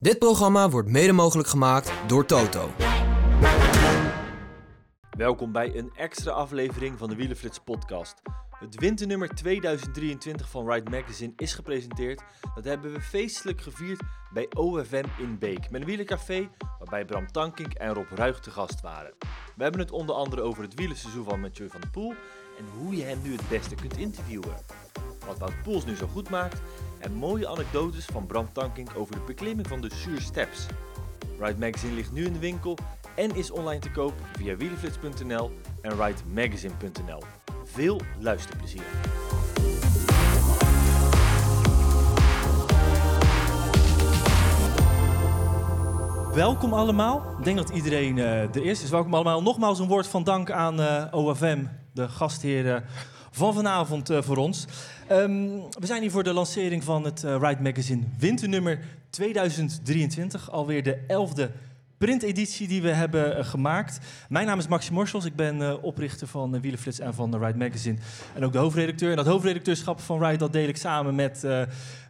Dit programma wordt mede mogelijk gemaakt door Toto. Welkom bij een extra aflevering van de Wielenflits podcast. Het winternummer 2023 van Ride Magazine is gepresenteerd. Dat hebben we feestelijk gevierd bij OFM in Beek. Met een wielencafé waarbij Bram Tankink en Rob Ruig te gast waren. We hebben het onder andere over het wielerseizoen van Mathieu van der Poel en hoe je hem nu het beste kunt interviewen. Wat Wout Poels nu zo goed maakt en mooie anekdotes van Bram Tankink over de beklimming van de Sur Steps. Ride Magazine ligt nu in de winkel en is online te koop via wielenflits.nl en ridemagazine.nl. Veel luisterplezier. Welkom allemaal. Ik denk dat iedereen eh, er is. Dus welkom allemaal. Nogmaals een woord van dank aan eh, OFM, de gastheren van vanavond eh, voor ons. Ehm, we zijn hier voor de lancering van het eh, Ride Magazine winternummer 2023. Alweer de elfde printeditie die we hebben eh, gemaakt. Mijn naam is Maxi Morsels. Ik ben eh, oprichter van uh, Wielenflits en van de Ride Magazine. En ook de hoofdredacteur. En dat hoofdredacteurschap van Ride dat deel ik samen met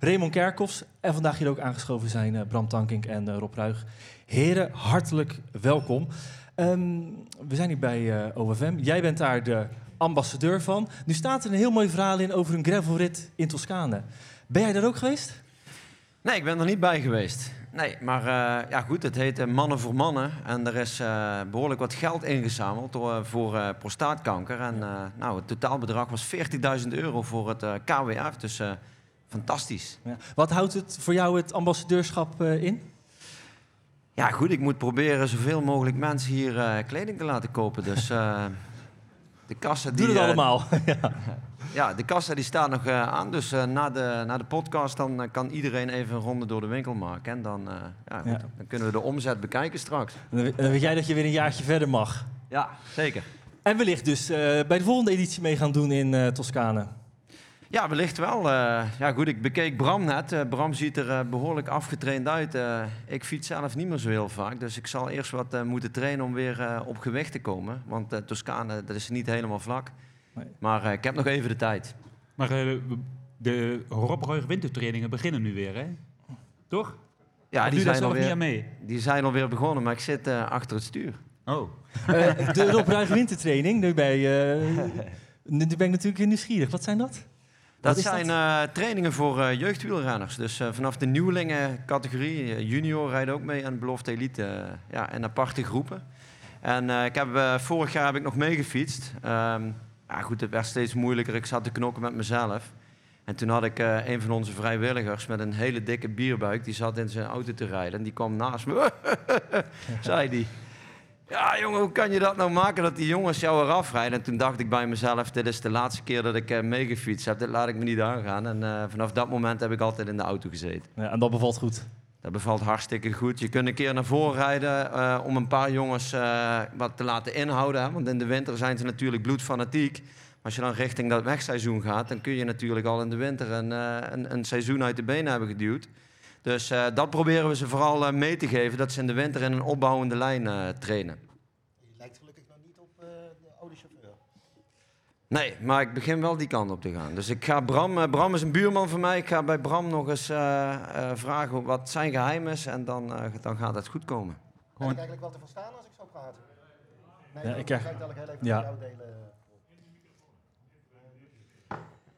Raymond Kerkhoffs. En vandaag hier ook aangeschoven zijn Bram Tankink en Rob Ruig. Heren, hartelijk welkom. Ehm, we zijn hier bij OFM. Jij bent daar de ambassadeur van. Nu staat er een heel mooi verhaal in over een gravelrit in Toscane. Ben jij daar ook geweest? Nee, ik ben er niet bij geweest. Nee, maar eh, ja goed, het heet eh, Mannen voor Mannen. En er is eh, behoorlijk wat geld ingezameld voor prostaatkanker. En nou, het totaalbedrag was 40.000 euro voor het KWF. Dus fantastisch. Ja. Wat houdt het voor jou het ambassadeurschap in? Ja goed, ik moet proberen zoveel mogelijk mensen hier kleding te laten kopen. Dus de kassa die... Doe het eh, allemaal. ja. Ja, de kassa die staat nog eh, aan. Dus eh, na, de, na de podcast dan, kan iedereen even een ronde door de winkel maken. En dan, ja, goed, Ja. dan kunnen we de omzet bekijken straks. Dan weet- jij dat je weer een jaartje verder mag. Ja, zeker. En wellicht dus bij de volgende editie mee gaan doen in Toscane. Ja, wellicht wel. eh. ja, goed, ik bekeek Bram net. Eh, Bram ziet er eh, behoorlijk afgetraind uit. Eh, ik fiets zelf niet meer zo heel vaak. Dus ik zal eerst wat moeten trainen om weer op gewicht te komen. Want Toscane, dat is niet helemaal vlak. Nee. Maar eh, ik heb nog even de tijd. Maar de Rob wintertrainingen beginnen nu weer, hè? Toch? Ja, Of die zijn, alweer, aan mee? die zijn alweer begonnen, maar ik zit eh, achter het stuur. Oh. Eh, de Rob wintertraining, nu, bij, eh, nu ben ik natuurlijk nieuwsgierig. Wat zijn dat? Dat zijn eh, trainingen voor eh, jeugdwielrenners. Dus eh, vanaf de nieuwelingen categorie, eh, junior rijden ook mee en belofte elite. ja, en aparte groepen. En ik heb, vorig jaar heb ik nog meegefietst. Ehm, ja, goed, het werd steeds moeilijker. Ik zat te knokken met mezelf. En toen had ik een van onze vrijwilligers met een hele dikke bierbuik. Die zat in zijn auto te rijden. En die kwam naast me. zei die. Ja, jongen, hoe kan je dat nou maken dat die jongens jou eraf rijden? En toen dacht ik bij mezelf, dit is de laatste keer dat ik meegefietst heb. Dit laat ik me niet aangaan. En eh, vanaf dat moment heb ik altijd in de auto gezeten. Ja, en dat bevalt goed. Dat bevalt hartstikke goed. Je kunt een keer naar voren rijden eh, om een paar jongens wat te laten inhouden. Hè? Want in de winter zijn ze natuurlijk bloedfanatiek. Als je dan richting dat wegseizoen gaat, dan kun je natuurlijk al in de winter een, een, een seizoen uit de benen hebben geduwd. Dus eh, dat proberen we ze vooral eh, mee te geven, dat ze in de winter in een opbouwende lijn eh, trainen. Je lijkt gelukkig nog niet op eh, de oude chauffeur. Nee, maar ik begin wel die kant op te gaan. Dus ik ga Bram, Bram is een buurman van mij. Ik ga bij Bram nog eens eh, eh, vragen wat zijn geheim is. En dan, eh, dan gaat het goed komen. Ben ik eigenlijk wel te verstaan als ik zo praat? Nee, Ja, ik ik krijg dadelijk heel even Ja. met jou delen.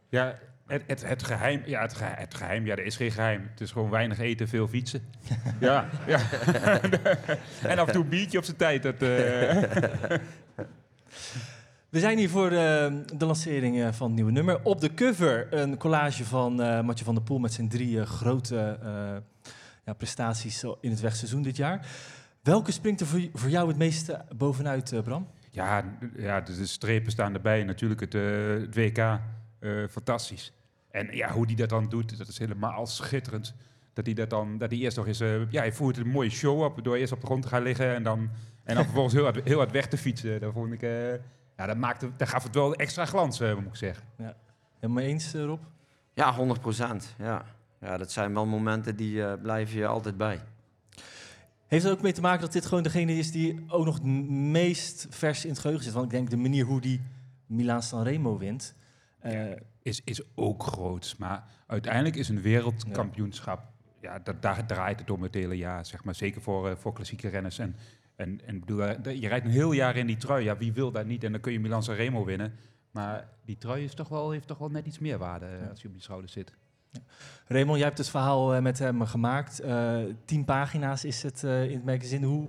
Ja, het, het, het geheim, ja, het, geheim, het geheim, ja, er is geen geheim. Het is gewoon weinig eten, veel fietsen. ja, ja. en af en toe een biertje op zijn tijd. Dat, eh, We zijn hier voor de, de lancering eh, van het nieuwe nummer. Op de cover een collage van eh Matje van der Poel met zijn drie eh, grote eh, ja, prestaties in het wegseizoen dit jaar. Welke springt er voor, voor jou het meeste bovenuit, eh, Bram? ja, ja, de, de strepen staan erbij. Natuurlijk het, eh, het WK, eh, fantastisch. En ja, hoe die dat dan doet, dat is helemaal schitterend. Dat hij dat dan, dat hij eerst nog eens, eh, ja, hij voert een mooie show op door eerst op de grond te gaan liggen en dan, en dan vervolgens heel hard, heel hard weg te fietsen. Dat vond ik, eh, ja, dat maakte, dat gaf het wel extra glans, eh, moet ik zeggen. Helemaal eens, Rob? Ja, 100 procent. Ja. ja, dat zijn wel momenten die eh blijven je altijd bij. Heeft er ook mee te maken dat dit gewoon degene is die ook nog het meest vers in het geheugen zit? Want ik denk de manier hoe die Milaan Sanremo wint. eh, is, is ook groot. Maar uiteindelijk is een wereldkampioenschap ja, dat, daar draait het om het hele jaar, zeg maar. Zeker voor, eh, voor klassieke renners. En, en, en bedoel, eh, je rijdt een heel jaar in die trui. Ja, wie wil dat niet? En dan kun je Milan Remo winnen. Maar die trui is toch wel, heeft toch wel net iets meer waarde eh, als je op je schouder zit. Raymond, jij hebt het verhaal met hem gemaakt. Tien pagina's is het in het magazine. Hoe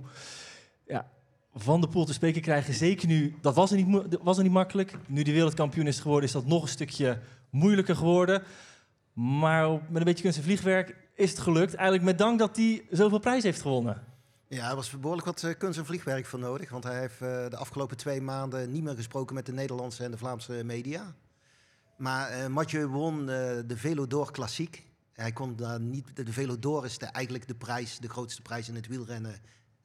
ja, Van de Poel te spreken krijgen, zeker nu, dat was er, niet, was er niet makkelijk. Nu die wereldkampioen is geworden, is dat nog een stukje moeilijker geworden. Maar met een beetje kunst en vliegwerk is het gelukt. Eigenlijk met dank dat hij zoveel prijs heeft gewonnen. Ja, er was behoorlijk wat eh, kunst en vliegwerk voor nodig. Want hij heeft eh, de afgelopen twee maanden niet meer gesproken met de Nederlandse en de Vlaamse media. Maar eh Mathieu won de Velodor Klassiek. Hij kon daar niet. De, Velodor is eigenlijk de prijs, de grootste prijs in het wielrennen.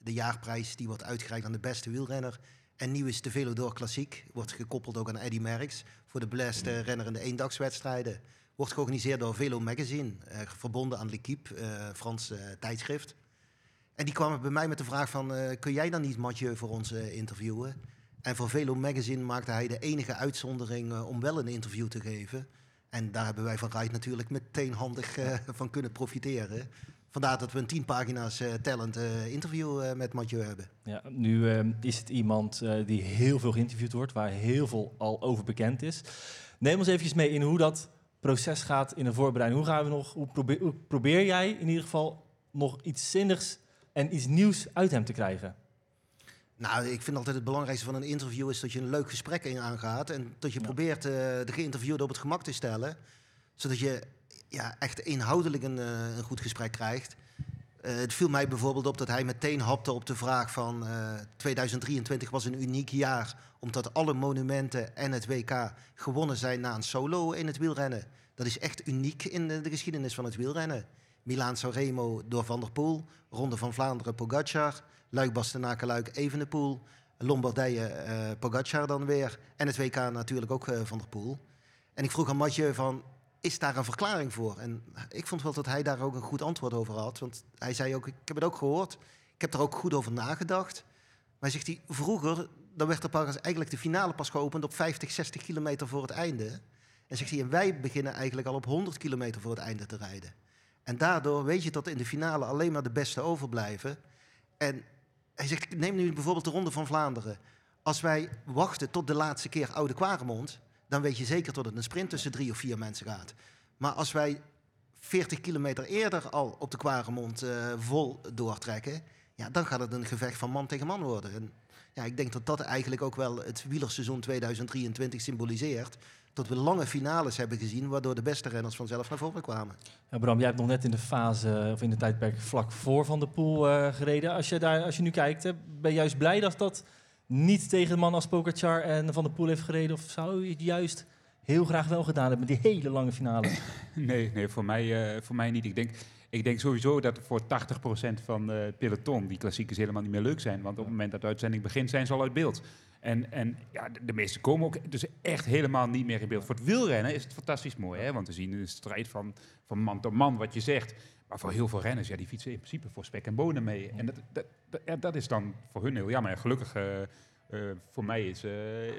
De jaarprijs die wordt uitgereikt aan de beste wielrenner. En nieuw is de Velodor Klassiek. Wordt gekoppeld ook aan Eddy Merckx. Voor de beste renner in de eendagswedstrijden. Wordt georganiseerd door Velo Magazine. eh, verbonden aan L'Equipe, eh Frans eh, tijdschrift. En die kwamen bij mij met de vraag van... eh, kun jij dan niet Mathieu voor ons interviewen? En voor Velo Magazine maakte hij de enige uitzondering om wel een interview te geven. En daar hebben wij van Ride natuurlijk meteen handig van kunnen profiteren. Vandaar dat we een tien pagina's eh, tellend eh, interview eh, met Mathieu hebben. Ja, nu is het iemand die heel veel geïnterviewd wordt, waar heel veel al over bekend is. Neem ons eventjes mee in hoe dat proces gaat in de voorbereiding. Hoe gaan we nog, hoe probeer, hoe probeer jij in ieder geval nog iets zinnigs en iets nieuws uit hem te krijgen? Nou, ik vind altijd het belangrijkste van een interview is dat je een leuk gesprek in aangaat. En dat je Ja. probeert de geïnterviewde op het gemak te stellen. Zodat je ja, echt inhoudelijk een, eh, een goed gesprek krijgt. Eh, het viel mij bijvoorbeeld op dat hij meteen hapte op de vraag van... eh 2023 was een uniek jaar, omdat alle monumenten en het WK gewonnen zijn na een solo in het wielrennen. Dat is echt uniek in de, de geschiedenis van het wielrennen. Milaan-San Remo door Van der Poel, Ronde van Vlaanderen Pogacar, Luik Bastenaken Luik Evenepoel, Lombardije eh Pogacar dan weer en het WK natuurlijk ook eh, Van der Poel. En ik vroeg aan Mathieu van, is daar een verklaring voor? En ik vond wel dat hij daar ook een goed antwoord over had. Want hij zei ook, ik heb het ook gehoord. Ik heb er ook goed over nagedacht. Maar zegt hij, vroeger, dan werd er pas eigenlijk de finale pas geopend op 50, 60 kilometer voor het einde. En zegt hij, en wij beginnen eigenlijk al op 100 kilometer voor het einde te rijden. En daardoor weet je dat in de finale alleen maar de beste overblijven. En hij zegt, neem nu bijvoorbeeld de Ronde van Vlaanderen. Als wij wachten tot de laatste keer Oude Kwaremond, dan weet je zeker dat het een sprint tussen drie of vier mensen gaat. Maar als wij 40 kilometer eerder al op de Kwaremond eh, vol doortrekken, ja, dan gaat het een gevecht van man tegen man worden. En ja, ik denk dat dat eigenlijk ook wel het wielerseizoen 2023 symboliseert. Dat we lange finales hebben gezien, waardoor de beste renners vanzelf naar voren kwamen. Ja, Bram, jij hebt nog net in de fase, of in de tijdperk vlak voor Van der Poel eh, gereden. Als je, daar, als je nu kijkt, hè, ben je juist blij dat dat niet tegen een man als Pogacar en Van der Poel heeft gereden? Of zou je het juist heel graag wel gedaan hebben met die hele lange finale? Nee, nee voor, mij, eh, voor mij niet. Ik denk, ik denk sowieso dat voor 80% van peloton die klassiekers helemaal niet meer leuk zijn. Want op het moment dat de uitzending begint, zijn ze al uit beeld. En, en ja, de, de meeste komen ook dus echt helemaal niet meer in beeld. Voor het wielrennen is het fantastisch mooi, hè? want we zien de strijd van, van man tot man, wat je zegt. Maar voor heel veel renners, ja, die fietsen in principe voor spek en bonen mee. En dat, dat, dat, dat is dan voor hun heel jammer. En gelukkig, eh, eh, voor mij is, eh,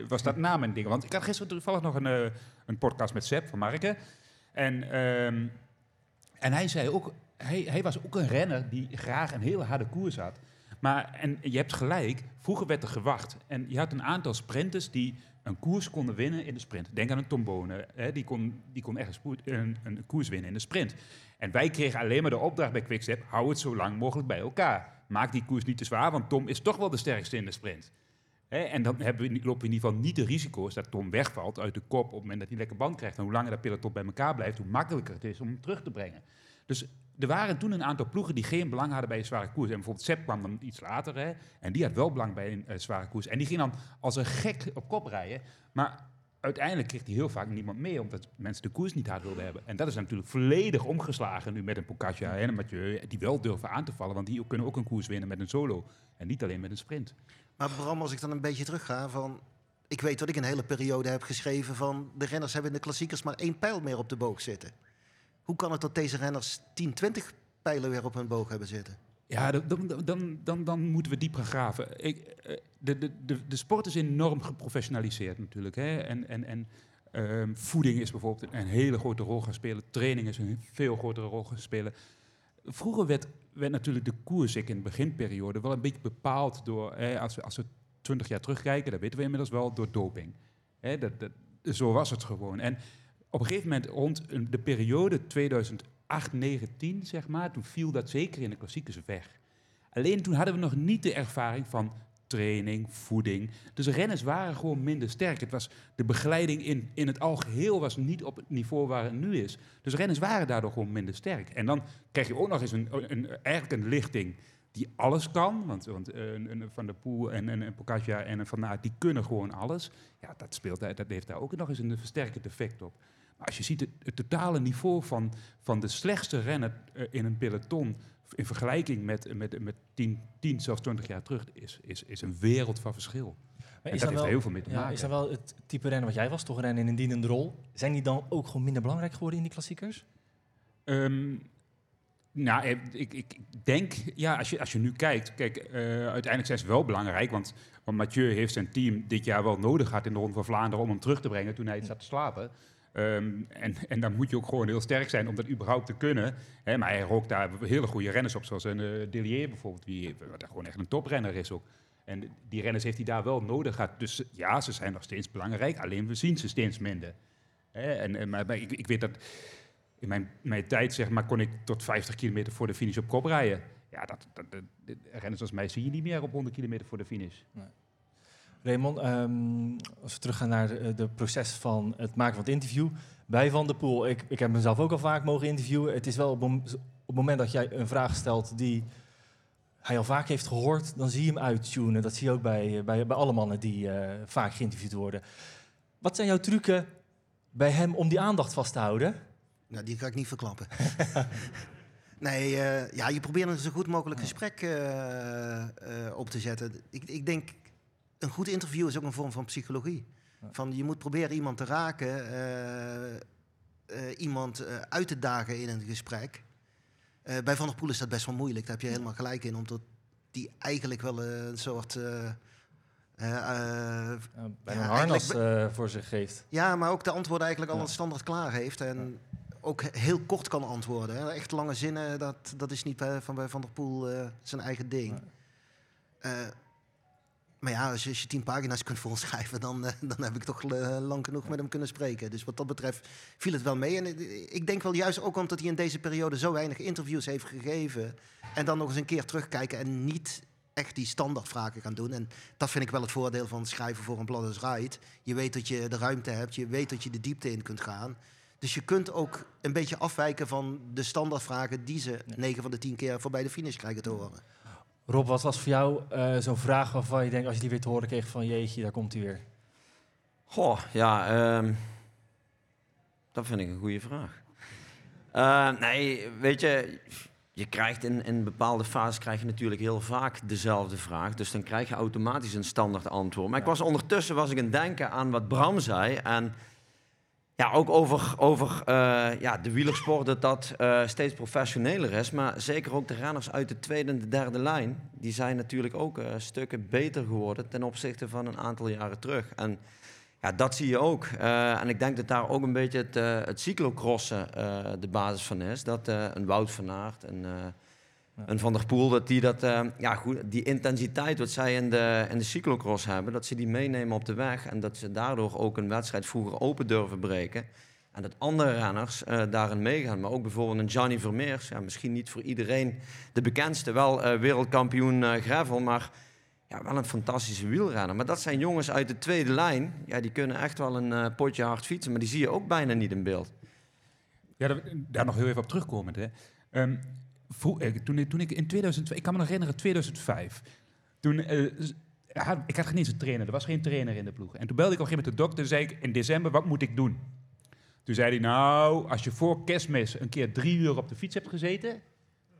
was dat na mijn ding. Want ik had gisteren toevallig nog een, een podcast met Sepp van Marken. En, ehm, en hij zei ook, hij, hij was ook een renner die graag een hele harde koers had. Maar, en je hebt gelijk, vroeger werd er gewacht. En je had een aantal sprinters die een koers konden winnen in de sprint. Denk aan een Tombone, hè, die, kon, die kon echt een, een, een koers winnen in de sprint. En wij kregen alleen maar de opdracht bij Quickstep, hou het zo lang mogelijk bij elkaar. Maak die koers niet te zwaar, want Tom is toch wel de sterkste in de sprint. Hè, en dan hebben we, lopen we in ieder geval niet de risico's dat Tom wegvalt uit de kop op het moment dat hij lekker band krijgt. En hoe langer dat peloton bij elkaar blijft, hoe makkelijker het is om hem terug te brengen. Dus er waren toen een aantal ploegen die geen belang hadden bij een zware koers. En bijvoorbeeld Sepp kwam dan iets later. Hè, en die had wel belang bij een eh, zware koers. En die ging dan als een gek op kop rijden. Maar uiteindelijk kreeg hij heel vaak niemand mee. Omdat mensen de koers niet hard wilden hebben. En dat is natuurlijk volledig omgeslagen nu met een Pogacar en een Mathieu. Die wel durven aan te vallen. Want die kunnen ook een koers winnen met een solo. En niet alleen met een sprint. Maar Bram, als ik dan een beetje terugga van... Ik weet dat ik een hele periode heb geschreven van... de renners hebben in de klassiekers maar één pijl meer op de boog zitten. Hoe kan het dat deze renners 10, 20 pijlen weer op hun boog hebben zitten? Ja, dan, dan, dan, dan, moeten we diep gaan graven. Ik, eh, de, de, de, de sport is enorm geprofessionaliseerd natuurlijk. Hè? En, en, en ehm, voeding is bijvoorbeeld een hele grote rol gaan spelen. Training is een veel grotere rol gaan spelen. vroeger werd, werd natuurlijk de koers, ik in de beginperiode, wel een beetje bepaald door, eh, als, we, als we 20 jaar terugkijken, dat weten we inmiddels wel, door doping. Hè, dat, dat, zo was het gewoon. En op een gegeven moment, rond de periode 2008, 9, 10, zeg maar, toen viel dat zeker in de klassiekers weg. Alleen toen hadden we nog niet de ervaring van training, voeding. Dus renners waren gewoon minder sterk. Het was, de begeleiding in, in het algeheel was niet op het niveau waar het nu is. Dus renners waren daardoor gewoon minder sterk. En dan krijg je ook nog eens een, een, eigenlijk een lichting die alles kan. Want, want eh, Van der Poel en een, een Pocaccia en Van Aert, die kunnen gewoon alles. Ja, dat, speelt, dat heeft daar ook nog eens een versterkend effect op. Maar als je ziet het, het totale niveau van, van de slechtste renner eh, in een peloton... in vergelijking met, met, met 10, 10, zelfs 20 jaar terug, is, is, is een wereld van verschil. Maar is dat heeft wel- heel veel mee te Ja, maken. is dan wel het type rennen wat jij was, toch rennen in een dienende rol? Zijn die dan ook gewoon minder belangrijk geworden in die klassiekers? Ehm, nou, eh, ik, ik ik denk, ja, als je, als je nu kijkt, kijk, eh, uiteindelijk zijn ze wel belangrijk, want, want Mathieu heeft zijn team dit jaar wel nodig gehad in de Ronde van Vlaanderen om hem terug te brengen toen hij zat te slapen. Ehm, en, en dan moet je ook gewoon heel sterk zijn om dat überhaupt te kunnen. Hè, maar hij rookt daar hele goede renners op, zoals een uh, Delier bijvoorbeeld, die wat gewoon echt een toprenner is ook. En die renners heeft hij daar wel nodig gehad. Dus ja, ze zijn nog steeds belangrijk, alleen we zien ze steeds minder. Hè, en, maar, ik, ik weet dat in mijn, mijn tijd zeg maar, kon ik tot 50 kilometer voor de finish op kop rijden. Ja, dat, dat, renners als mij zie je niet meer op 100 kilometer voor de finish. Raymond, ehm, als we teruggaan naar de, de proces van het maken van het interview. Bij Van der Poel, ik, ik heb mezelf ook al vaak mogen interviewen. Het is wel op, op het moment dat jij een vraag stelt die hij al vaak heeft gehoord, dan zie je hem uittunen. Dat zie je ook bij, bij, bij alle mannen die eh, vaak geïnterviewd worden. Wat zijn jouw trucken bij hem om die aandacht vast te houden? Nou, die ga ik niet verklappen. nee, eh, ja, je probeert een zo goed mogelijk gesprek eh, eh, op te zetten. Ik, ik denk, een goed interview is ook een vorm van psychologie. Van, je moet proberen iemand te raken, eh, eh, iemand eh, uit te dagen in een gesprek. Bij Van der Poel is dat best wel moeilijk, daar heb je helemaal gelijk in. Omdat die eigenlijk wel een soort... bij Ja, een harnas voor zich geeft. ja, maar ook de antwoorden eigenlijk al Ja. een standaard klaar heeft. En ook he- heel kort kan antwoorden. hè. Echt lange zinnen, dat, dat is niet bij Van, bij Van der Poel zijn eigen ding. Maar ja, als je, als je tien pagina's kunt volschrijven, dan, eh, dan heb ik toch eh, lang genoeg met hem kunnen spreken. Dus wat dat betreft viel het wel mee. En eh, ik denk wel juist ook omdat hij in deze periode zo weinig interviews heeft gegeven. En dan nog eens een keer terugkijken en niet echt die standaardvragen gaan doen. En dat vind ik wel het voordeel van schrijven voor een blad als Ride. Je weet dat je de ruimte hebt, je weet dat je de diepte in kunt gaan. Dus je kunt ook een beetje afwijken van de standaardvragen die ze 9 van de 10 keer voorbij de finish krijgen te horen. Rob, wat was voor jou eh, zo'n vraag waarvan je denkt, als je die weer te horen kreeg van jeetje, daar komt hij weer. Goh, ja, ehm, dat vind ik een goede vraag. Eh, nee, weet je, je krijgt in, in bepaalde fases krijg je natuurlijk heel vaak dezelfde vraag. Dus dan krijg je automatisch een standaard antwoord. Maar ik was ondertussen was ik aan het denken aan wat Bram zei. En ja, ook over, over eh, ja, de wielersport, dat dat eh, steeds professioneler is. Maar zeker ook de renners uit de tweede en de derde lijn. Die zijn natuurlijk ook eh, stukken beter geworden ten opzichte van een aantal jaren terug. En ja, dat zie je ook. En ik denk dat daar ook een beetje het, het cyclocrossen de basis van is. Dat een Wout van Aert, een Van der Poel, dat die dat, eh, ja goed, die intensiteit wat zij in de, in de cyclocross hebben, dat ze die meenemen op de weg. En dat ze daardoor ook een wedstrijd vroeger open durven breken. En dat andere renners eh, daarin meegaan. Maar ook bijvoorbeeld een Gianni Vermeers. Ja, misschien niet voor iedereen de bekendste. Wel eh, wereldkampioen gravel, maar ja, wel een fantastische wielrenner. Maar dat zijn jongens uit de tweede lijn. Ja, die kunnen echt wel een potje hard fietsen. Maar die zie je ook bijna niet in beeld. Ja, daar, daar nog heel even op terugkomend. Hè. Ehm, toen, toen ik in 2002, ik kan me nog herinneren, 2005. Toen, eh, ik had geen eens een trainer, er was geen trainer in de ploeg. En toen belde ik op een gegeven moment de dokter en zei ik, in december, wat moet ik doen? Toen zei hij, nou, als je voor kerstmis een keer drie uur op de fiets hebt gezeten,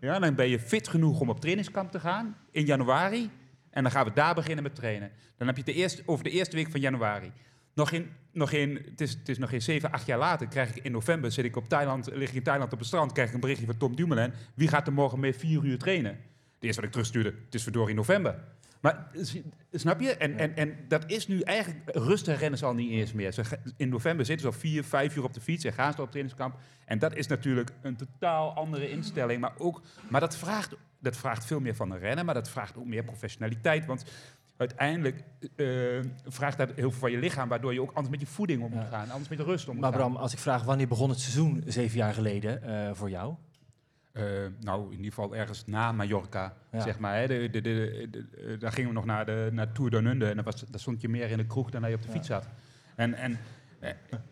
ja, dan ben je fit genoeg om op trainingskamp te gaan in januari. En dan gaan we daar beginnen met trainen. Dan heb je het de eerste, over de eerste week van januari. Nog in, nog in, het, is, het is nog geen zeven, acht jaar later, krijg ik in november, zit ik op Thailand, lig ik in Thailand op het strand, krijg ik een berichtje van Tom Dumoulin. Wie gaat er morgen mee vier uur trainen? De eerste wat ik terugstuurde, het is verdorie november. Maar snap je? En, en, en dat is nu eigenlijk... Rustig rennen ze al niet eens meer. Ze, in november zitten ze al vier, vijf uur op de fiets en gaan ze op trainingskamp. En dat is natuurlijk een totaal andere instelling. Maar, ook, maar dat, vraagt, dat vraagt veel meer van een rennen, maar dat vraagt ook meer professionaliteit. Want uiteindelijk eh, vraagt dat heel veel van je lichaam... waardoor je ook anders met je voeding om moet Ja. gaan. Anders met de rust om moet Maar gaan. Bram, als ik vraag wanneer begon het seizoen zeven jaar geleden eh, voor jou? Eh, nou, in ieder geval ergens na Mallorca, Ja. zeg maar. Hè. De, de, de, daar gingen we nog naar de naar Tour de Nunde. En dan was, daar stond je meer in de kroeg dan dat je op de Ja. fiets zat. En, en,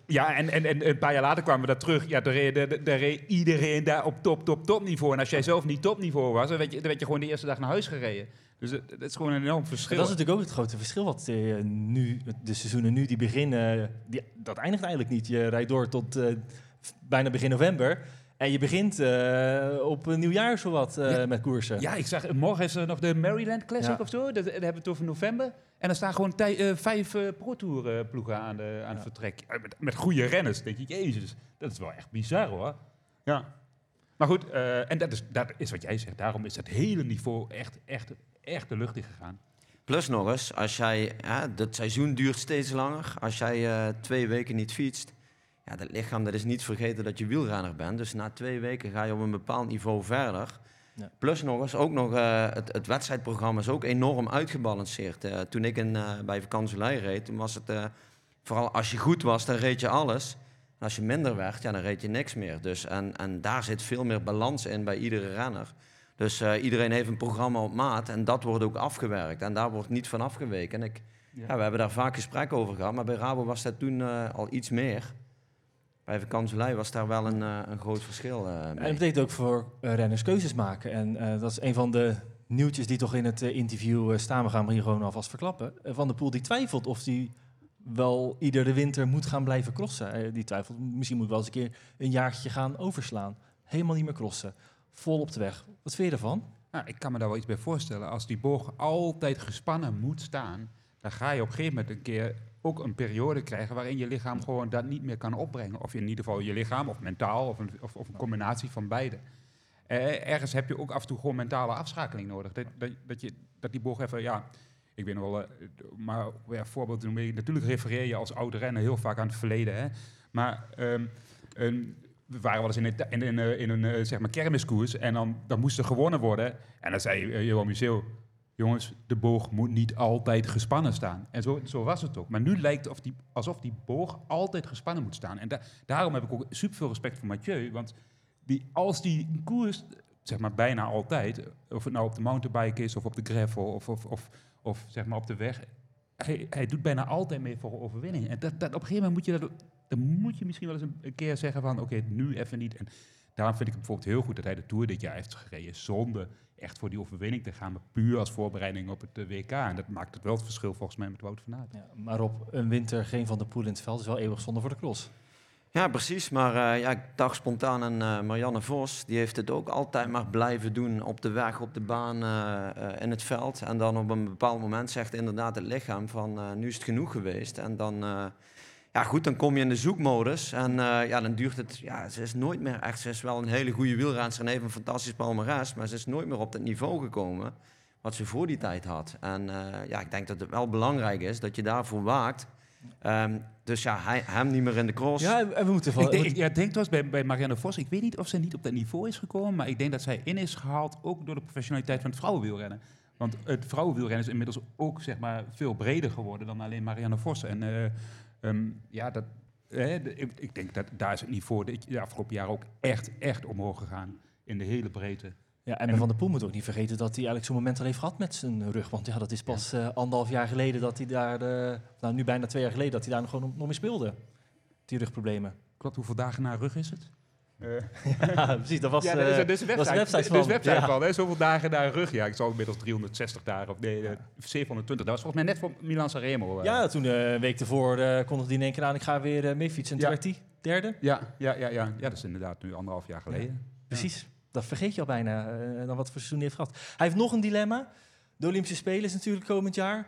ja, en, en, en een paar jaar later kwamen we daar terug. Ja, daar reed, daar- daar reed iedereen daar op top, top, topniveau. En als jij zelf niet topniveau was, dan werd, je, dan werd je gewoon de eerste dag naar huis gereden. Dus het- dat is gewoon een enorm verschil. Dat is natuurlijk ook het grote verschil wat eh, nu, de seizoenen nu die beginnen, die, dat eindigt eigenlijk niet. Je rijdt door tot eh, bijna begin november en je begint eh, op een nieuwjaar zowat eh Ja. met koersen. Ja, ik zag, morgen is er nog de Maryland Classic Ja. of zo. Dat, dat hebben we het over november. En dan staan gewoon tij- vijf eh Pro Tour eh, ploegen aan, de, aan het vertrek. Met, met goede renners. denk ik, jezus, dat is wel echt bizar hoor. Ja. Maar goed, eh, en dat is, dat is wat jij zegt. Daarom is het hele niveau echt, echt, echt de lucht in gegaan. Plus nog eens, als jij, ja, het seizoen duurt steeds langer. Als jij eh, twee weken niet fietst, ja, dat lichaam dat is niet vergeten dat je wielrenner bent. Dus na twee weken ga je op een bepaald niveau verder. Ja. Plus nog eens, ook nog, eh, het, het wedstrijdprogramma is ook enorm uitgebalanceerd. Eh, toen ik in, eh, bij vakantielei reed, toen was het, eh, vooral als je goed was, dan reed je alles. En als je minder werd, ja, dan reed je niks meer. Dus, en, en daar zit veel meer balans in bij iedere renner. Dus eh, iedereen heeft een programma op maat en dat wordt ook afgewerkt. En daar wordt niet van afgeweken. En ik, ja. we hebben daar vaak gesprekken over gehad, maar bij Rabo was dat toen eh, al iets meer. Bij vakantielei was daar wel een, eh, een groot verschil En dat betekent ook voor renners keuzes maken. En dat is een van de nieuwtjes die toch in het interview staan. We gaan hem hier gewoon alvast verklappen. Van der Poel die twijfelt of hij wel iedere winter moet gaan blijven crossen. Die twijfelt, misschien moet wel eens een keer een jaartje gaan overslaan. Helemaal niet meer crossen. Vol op de weg. Wat vind je ervan? Nou, ik kan me daar wel iets bij voorstellen. Als die boog altijd gespannen moet staan, dan ga je op een gegeven moment een keer ook een periode krijgen waarin je lichaam gewoon dat niet meer kan opbrengen. Of in ieder geval je lichaam, of mentaal, of een, of, of een combinatie van beide. Eh, ergens heb je ook af en toe gewoon mentale afschakeling nodig. Dat, dat, je, dat die boog even, ja, ik weet nog wel, eh, maar ja, voorbeeld te noemen. Natuurlijk refereer je als oude renner heel vaak aan het verleden. Hè? Maar ehm, een, we waren wel eens in een, in eh, in een eh, zeg maar kermiskoers en dan, dan moest er gewonnen worden. En dan zei uh, Johan Museeuw, jongens, de boog moet niet altijd gespannen staan. En zo, zo was het ook. Maar nu lijkt of die, alsof die boog altijd gespannen moet staan. En da- daarom heb ik ook super veel respect voor Mathieu. Want die, als die koers, zeg maar bijna altijd, of het nou op de mountainbike is of op de gravel of, of, of, of zeg maar op de weg, hij, hij doet bijna altijd mee voor een overwinning. En dat, dat, op een gegeven moment moet je dat, dan moet je misschien wel eens een, keer zeggen van, oké, nu even niet. En daarom vind ik het bijvoorbeeld heel goed dat hij de Tour dit jaar heeft gereden zonder echt voor die overwinning te gaan, maar puur als voorbereiding op het eh, WK. En dat maakt het wel het verschil volgens mij met Wout van Aert. Ja, maar op een winter geen Van der Poel in het veld is wel eeuwig zonde voor de cross. Ja, precies. Maar eh, ja, ik dacht spontaan aan eh, Marianne Vos. Die heeft het ook altijd maar blijven doen op de weg, op de baan, eh, eh, in het veld. En dan op een bepaald moment zegt inderdaad het lichaam van eh, nu is het genoeg geweest. En dan, eh, ja goed, dan kom je in de zoekmodus. En eh, ja, dan duurt het, ja, ze is nooit meer echt, ze is wel een hele goede wielrenster en heeft een fantastisch palmarès. Maar ze is nooit meer op dat niveau gekomen wat ze voor die tijd had. En eh, ja, ik denk dat het wel belangrijk is dat je daarvoor waakt. Ehm, dus ja, hij, hem niet meer in de cross. Ja, we moeten van... Ik denk, ik, ja, ik denk trouwens bij, bij Marianne Vos, ik weet niet of ze niet op dat niveau is gekomen, maar ik denk dat zij in is gehaald ook door de professionaliteit van het vrouwenwielrennen. Want het vrouwenwielrennen is inmiddels ook zeg maar, veel breder geworden dan alleen Marianne Vos. En eh, ehm, ja, dat, de- ik, ik denk dat daar is het niveau de, de afgelopen jaren ook echt, echt omhoog gegaan. In de hele breedte. Ja, en Van der Poel moet ook niet vergeten dat hij eigenlijk zo'n moment al heeft gehad met zijn rug. Want ja, dat is pas eh, anderhalf jaar geleden dat hij daar, eh, nou nu bijna twee jaar geleden, dat hij daar nog gewoon nog mee speelde. Die rugproblemen. Klopt, hoeveel dagen na rug is het? Eh, ja, precies, dat was, ja, eh, dat is, dat is de dat was website, website van. website Ja. van hè? Zoveel dagen naar rug. Ja, ik zal inmiddels 360 dagen, of nee, eh, 720. Dat was volgens mij net voor Milan Sanremo. eh. Ja, toen eh, een week ervoor eh kondigde hij in één keer aan, ik ga weer eh, mee fietsen. En toen Ja. werd hij derde. Ja, ja, ja, ja. ja, dat is inderdaad nu anderhalf jaar geleden. Precies, dat vergeet je al bijna, eh, dan wat voor seizoen hij heeft gehad. Hij heeft nog een dilemma. De Olympische Spelen is natuurlijk komend jaar.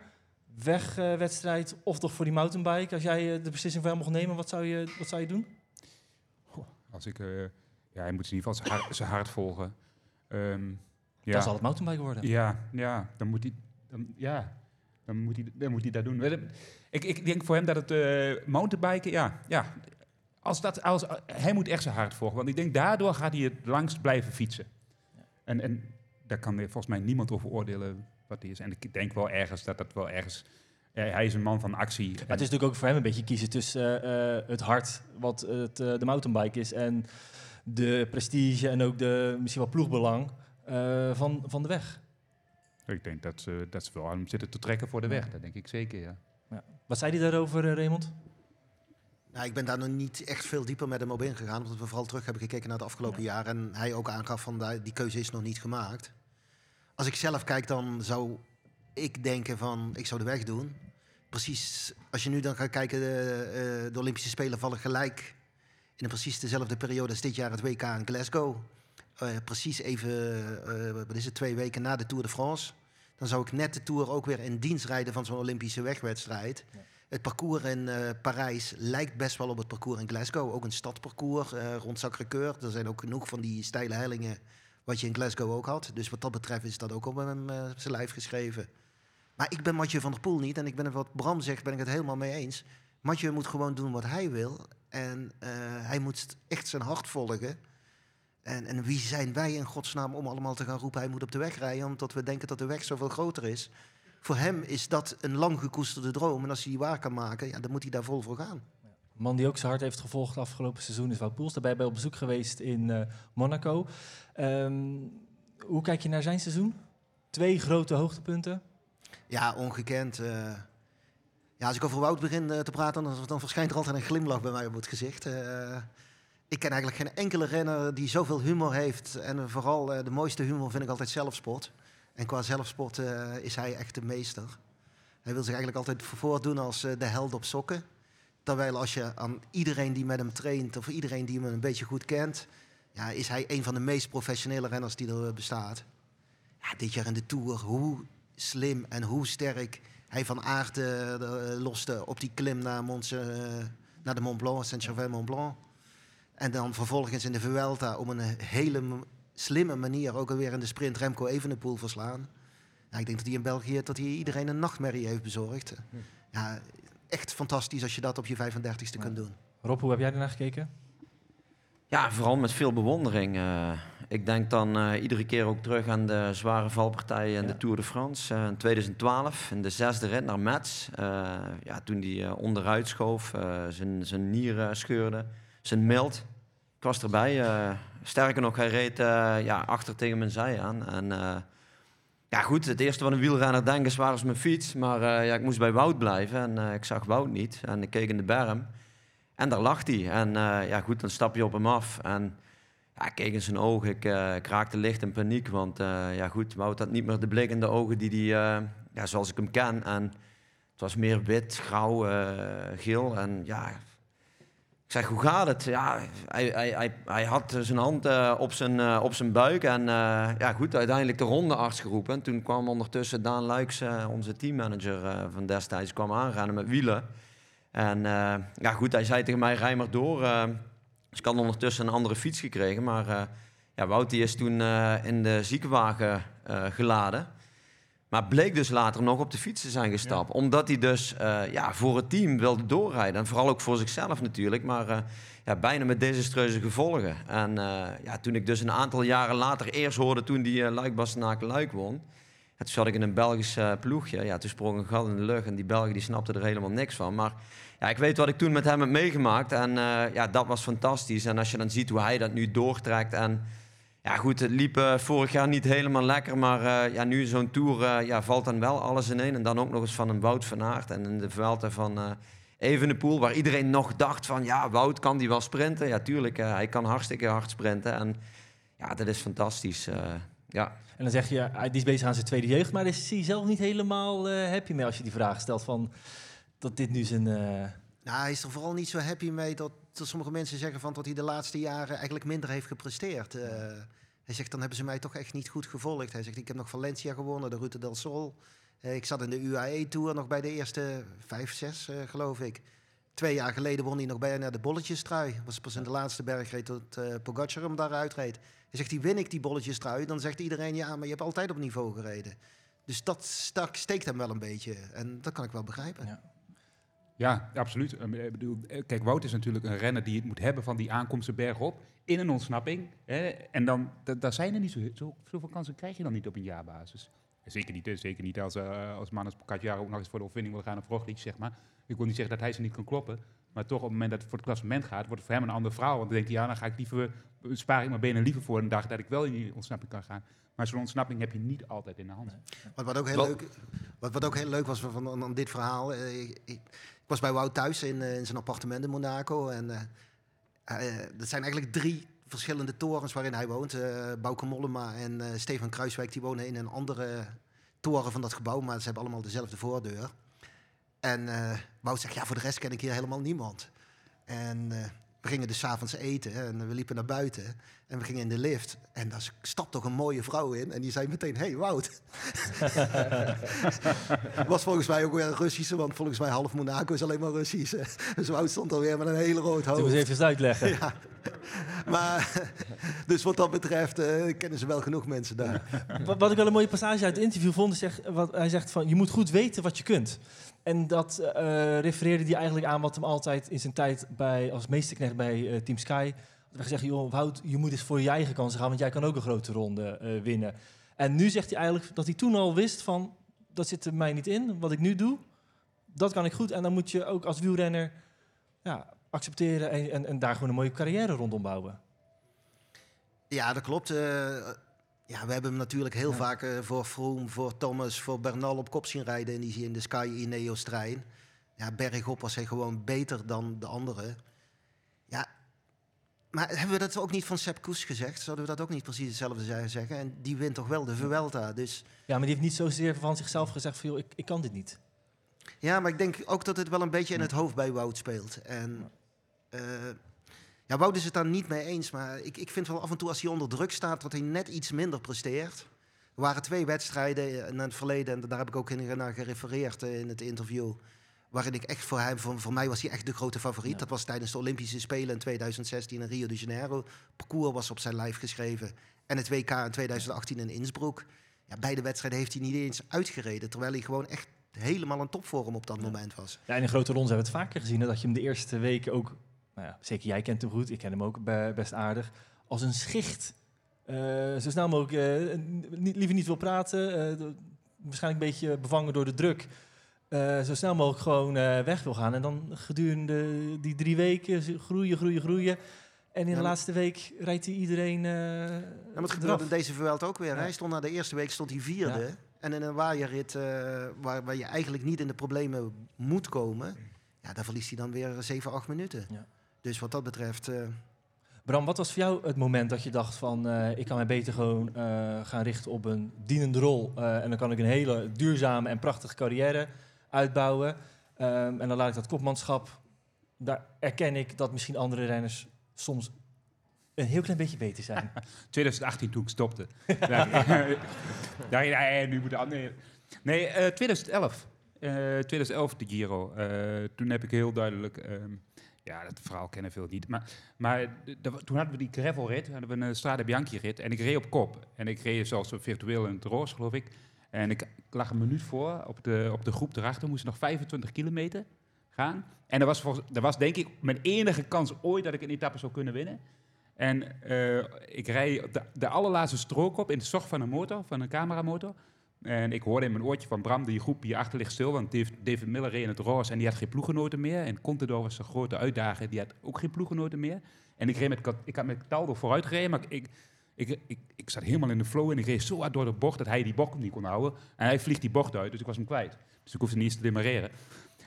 Wegwedstrijd of toch voor die mountainbike. Als jij de beslissing voor hem mocht nemen, wat zou je, wat zou je doen? Als ik, eh, ja, hij moet in ieder geval zijn hart, zijn hart volgen. Ehm, ja. Dan zal het mountainbike worden. ja, ja, dan moet hij, dan, ja, dan moet, hij, dan moet hij dat doen. Ik, ik denk voor hem dat het eh, mountainbiken, ja, ja als dat, als, hij moet echt zijn hart volgen. Want ik denk daardoor gaat hij het langst blijven fietsen. En, en daar kan volgens mij niemand over oordelen wat hij is. En ik denk wel ergens dat dat wel ergens... hij is een man van actie. Maar het is natuurlijk ook voor hem een beetje kiezen tussen eh, eh, het hart, wat het, de mountainbike is, en de prestige en ook de misschien wel ploegbelang van, van de weg. Ik denk dat ze, dat ze wel aan hem zitten te trekken voor de weg. Dat denk ik zeker, ja. ja. Wat zei hij daarover, Raymond? Nou, ik ben daar nog niet echt veel dieper met hem op ingegaan. Omdat we vooral terug hebben gekeken naar het afgelopen jaar. En hij ook aangaf van die keuze is nog niet gemaakt. Als ik zelf kijk, dan zou ik denken van ik zou de weg doen. Precies, als je nu dan gaat kijken, de, uh, de Olympische Spelen vallen gelijk in precies dezelfde periode als dit jaar het WK in Glasgow. Uh, precies even, uh, wat is het, twee weken na de Tour de France dan zou ik net de Tour ook weer in dienst rijden van zo'n Olympische wegwedstrijd. Het parcours in uh, Parijs lijkt best wel op het parcours in Glasgow. Ook een stadparcours rond Sacré-Cœur. Er zijn ook genoeg van die steile hellingen wat je in Glasgow ook had. Dus wat dat betreft is dat ook op hem zijn lijf geschreven. Maar ik ben Mathieu van der Poel niet. En ik ben wat Bram zegt, ben ik het helemaal mee eens. Mathieu moet gewoon doen wat hij wil. En hij moet echt zijn hart volgen. En, en wie zijn wij in godsnaam om allemaal te gaan roepen... hij moet op de weg rijden, omdat we denken dat de weg zoveel groter is. Voor hem is dat een lang gekoesterde droom. En als hij die waar kan maken, ja, dan moet hij daar vol voor gaan. Een man die ook zijn hart heeft gevolgd afgelopen seizoen is Wout Poels. Daarbij bij op bezoek geweest in uh, Monaco. Um, hoe kijk je naar zijn seizoen? Twee grote hoogtepunten. Ja, ongekend. Uh, ja, als ik over Wout begin uh, te praten, dan, dan, verschijnt er altijd een glimlach bij mij op het gezicht ik ken eigenlijk geen enkele renner die zoveel humor heeft. En vooral de mooiste humor vind ik altijd zelfsport. En qua zelfsport is hij echt de meester. Hij wil zich eigenlijk altijd voordoen als de held op sokken. Terwijl als je aan iedereen die met hem traint, of iedereen die hem een beetje goed kent, ja, is hij een van de meest professionele renners die er bestaat. Ja, dit jaar in de Tour, hoe slim en hoe sterk hij van aard loste op die klim naar, Mont, naar de Mont Blanc, Saint-Gervais-Mont Blanc. En dan vervolgens in de Vuelta op een hele slimme manier ook alweer in de sprint Remco Evenepoel verslaan. Ja, ik denk dat hij in België dat hij iedereen een nachtmerrie heeft bezorgd. Ja, echt fantastisch als je dat op je 35ste kunt doen. Rob, hoe heb jij ernaar gekeken? Ja, vooral met veel bewondering. Uh, ik denk dan uh, iedere keer ook terug aan de zware valpartijen in ja. de Tour de France. Uh, in 2012, in de zesde rit naar Metz. ja, toen hij onderuit schoof, zijn, zijn nieren scheurde zijn mild. Ik was erbij. Sterker nog, hij reed ja, achter tegen mijn zij aan. En ja, goed, het eerste wat een wielrenner denkt is waar is mijn fiets. Maar ja, ik moest bij Wout blijven en ik zag Wout niet. En ik keek in de berm en daar lag hij. En ja, goed, dan stap je op hem af. En ja, keek in zijn ogen. Ik, ik raakte licht in paniek. Want ja, goed, Wout had niet meer de blik in de ogen die die, ja, zoals ik hem ken. En het was meer wit, grauw, geel. En ja, ik zeg, hoe gaat het? Ja, hij, hij, hij, hij had zijn hand uh, op, zijn, uh, op zijn buik. En uh, ja, goed, uiteindelijk de rondearts geroepen. En toen kwam ondertussen Daan Luiks, onze teammanager van destijds, kwam aanrennen met wielen. En ja, goed, hij zei tegen mij, rij maar door. Dus ik had ondertussen een andere fiets gekregen. Maar ja, Wout die is toen in de ziekenwagen geladen. Maar bleek dus later nog op de fiets te zijn gestapt. Omdat hij dus uh, ja, voor het team wilde doorrijden. En vooral ook voor zichzelf natuurlijk. Maar uh, ja, bijna met desastreuze gevolgen. En uh, ja, toen ik dus een aantal jaren later eerst hoorde toen die uh, Luik Luik won. Toen zat ik in een Belgisch ploegje. Ja, toen sprong een gat in de lucht. En die Belgen die snapten er helemaal niks van. Maar ja, ik weet wat ik toen met hem heb meegemaakt. En ja, dat was fantastisch. En als je dan ziet hoe hij dat nu doortrekt en ja, goed, het liep uh, vorig jaar niet helemaal lekker. Maar uh, ja, nu zo'n tour ja, valt dan wel alles in één. En dan ook nog eens van een Wout van Aert. En in de Vuelta van Evenepoel, waar iedereen nog dacht van... Ja, Wout, kan die wel sprinten? Ja, tuurlijk. hij kan hartstikke hard sprinten. En ja, dat is fantastisch. ja. En dan zeg je, hij is bezig aan zijn tweede jeugd. Maar is hij zelf niet helemaal happy mee als je die vraag stelt van... Dat dit nu zijn... Nou, hij is er vooral niet zo happy mee dat, dat sommige mensen zeggen van dat hij de laatste jaren eigenlijk minder heeft gepresteerd. Uh, hij zegt, dan hebben ze mij toch echt niet goed gevolgd. Hij zegt, ik heb nog Valencia gewonnen, de Route del Sol. Uh, ik zat in de UAE-tour nog bij de eerste vijf, zes, uh, geloof ik. Twee jaar geleden won hij nog bijna de bolletjestrui. Was pas in de laatste bergreed tot uh, Pogacar hem daaruit reed. Hij zegt, die win ik die bolletjestrui. Dan zegt iedereen, ja, maar je hebt altijd op niveau gereden. Dus dat stak, steekt hem wel een beetje. En dat kan ik wel begrijpen. Ja. Ja, absoluut. Ehm, ik bedoel, eh, Kijk, Wout is natuurlijk een renner die het moet hebben van die aankomsten bergop in een ontsnapping. Hè, en dan, da- daar zijn er niet zo, zo, zoveel kansen krijg je dan niet op een jaarbasis. Zeker niet, eh, zeker niet als, eh als Manus Pogacar ook nog eens voor de overwinning wil gaan op Roglic, zeg maar. Ik wil niet zeggen dat hij ze niet kan kloppen. Maar toch op het moment dat het voor het klassement gaat, wordt het voor hem een ander verhaal. Want dan denkt hij, ja, dan ga ik liever, spaar ik mijn benen liever voor een dag dat ik wel in die ontsnapping kan gaan. Maar zo'n ontsnapping heb je niet altijd in de hand. Wat, wat, ook heel leuk, wat, wat ook heel leuk was van, van, van dit verhaal. eh, ik, ik was bij Wout thuis in, eh, in zijn appartement in Monaco. En eh, eh, dat zijn eigenlijk drie verschillende torens waarin hij woont. Eh Bouke Mollema en Stefan Kruiswijk die wonen in een andere toren van dat gebouw. Maar ze hebben allemaal dezelfde voordeur. En Wout zegt, ja, voor de rest ken ik hier helemaal niemand. En we gingen dus avonds eten en we liepen naar buiten. En we gingen in de lift. En daar stapt toch een mooie vrouw in. En die zei meteen, hey Wout. was volgens mij ook weer een Russische, want volgens mij half Monaco is alleen maar Russisch. Dus Wout stond alweer met een hele rood hoofd. eens even eens uitleggen? Ja. Maar, dus wat dat betreft eh, kennen ze wel genoeg mensen daar. Wat, wat ik wel een mooie passage uit het interview vond, is zeg, wat, hij zegt van je moet goed weten wat je kunt. En dat eh, refereerde hij eigenlijk aan wat hem altijd in zijn tijd bij, als meesterknecht bij eh, Team Sky. had gezegd, joh Wout, je moet eens voor je eigen kansen gaan, want jij kan ook een grote ronde eh, winnen. En nu zegt hij eigenlijk dat hij toen al wist van, dat zit er mij niet in, wat ik nu doe, dat kan ik goed. En dan moet je ook als wielrenner ja, accepteren en, en, en daar gewoon een mooie carrière rondom bouwen. Ja, dat klopt. Ja, we hebben hem natuurlijk heel Ja. vaak eh, voor Froome, voor Thomas, voor Bernal op kop zien rijden in die in de Sky Ineos trein. Ja, bergop was hij gewoon beter dan de anderen. Ja, maar hebben we dat ook niet van Sepp Koes gezegd? Zouden we dat ook niet precies hetzelfde ze- zeggen? En die wint toch wel de Vuelta. Dus Ja, maar die heeft niet zozeer van zichzelf gezegd van, joh, ik, ik kan dit niet. ja, maar ik denk ook dat het wel een beetje in het hoofd bij Wout speelt. En eh, ja, Wout is het daar niet mee eens. Maar ik, ik vind wel af en toe als hij onder druk staat, dat hij net iets minder presteert. Er waren twee wedstrijden in het verleden, en daar heb ik ook in, naar gerefereerd eh, in het interview. Waarin ik echt voor hem, voor, voor mij was hij echt de grote favoriet. Ja. Dat was tijdens de Olympische Spelen in 2016 in Rio de Janeiro. Parcours was op zijn lijf geschreven. En het WK in 2018 in Innsbruck. Ja, beide wedstrijden heeft hij niet eens uitgereden. Terwijl hij gewoon echt helemaal een topvorm op dat Ja. moment was. Ja, in een grote ronde hebben we het vaker gezien. hè, Dat je hem de eerste weken ook, nou ja, zeker jij kent hem goed, ik ken hem ook be- best aardig, als een schicht. eh, zo snel mogelijk, eh, niet, liever niet wil praten, eh, waarschijnlijk een beetje bevangen door de druk. zo snel mogelijk gewoon weg wil gaan. En dan gedurende die drie weken groeien, groeien, groeien. En in de laatste week rijdt hij iedereen eh Ja, maar het gebeurde in deze Vuelta ook weer. Ja. Hij stond na de eerste week stond hij vierde. En in een waaierrit eh, waar, waar je eigenlijk niet in de problemen moet komen... Ja, daar verliest hij dan weer 7, 8 minuten. Ja. Dus wat dat betreft... eh, Bram, wat was voor jou het moment dat je dacht van... eh, ik kan mij beter gewoon eh, gaan richten op een dienende rol... eh, en dan kan ik een hele duurzame en prachtige carrière uitbouwen. Ehm, en dan laat ik dat kopmanschap... Daar erken ik dat misschien andere renners soms een heel klein beetje beter zijn. 2018 toen ik stopte. ja, nu moet de andere. Nee, eh, 2011. Eh, 2011 de Giro. Eh, toen heb ik heel duidelijk. ehm, ja, dat verhaal kennen veel niet. Maar, maar toen hadden we die gravelrit, hadden we een Strade Bianchi rit. En ik reed op kop. En ik reed zelfs virtueel in het roos, geloof ik. En ik, lag een minuut voor op de, op de groep erachter. Moest nog 25 kilometer gaan. En dat was, volgens, was denk ik mijn enige kans ooit dat ik een etappe zou kunnen winnen. En eh, ik rijd de, de allerlaatste strook op in de zog van een motor, van een cameramotor. En ik hoorde in mijn oortje van Bram, die groep hierachter ligt stil. Want David, Miller reed in het roze en die had geen ploegenoten meer. En Contador was een grote uitdager, die had ook geen ploegenoten meer. En ik, reed met, ik had met Taldo vooruit gereden, maar ik, ik, ik, ik zat helemaal in de flow. En ik reed zo hard door de bocht dat hij die bocht niet kon houden. En hij vliegt die bocht uit, dus ik was hem kwijt. Dus ik hoefde niet eens te demareren.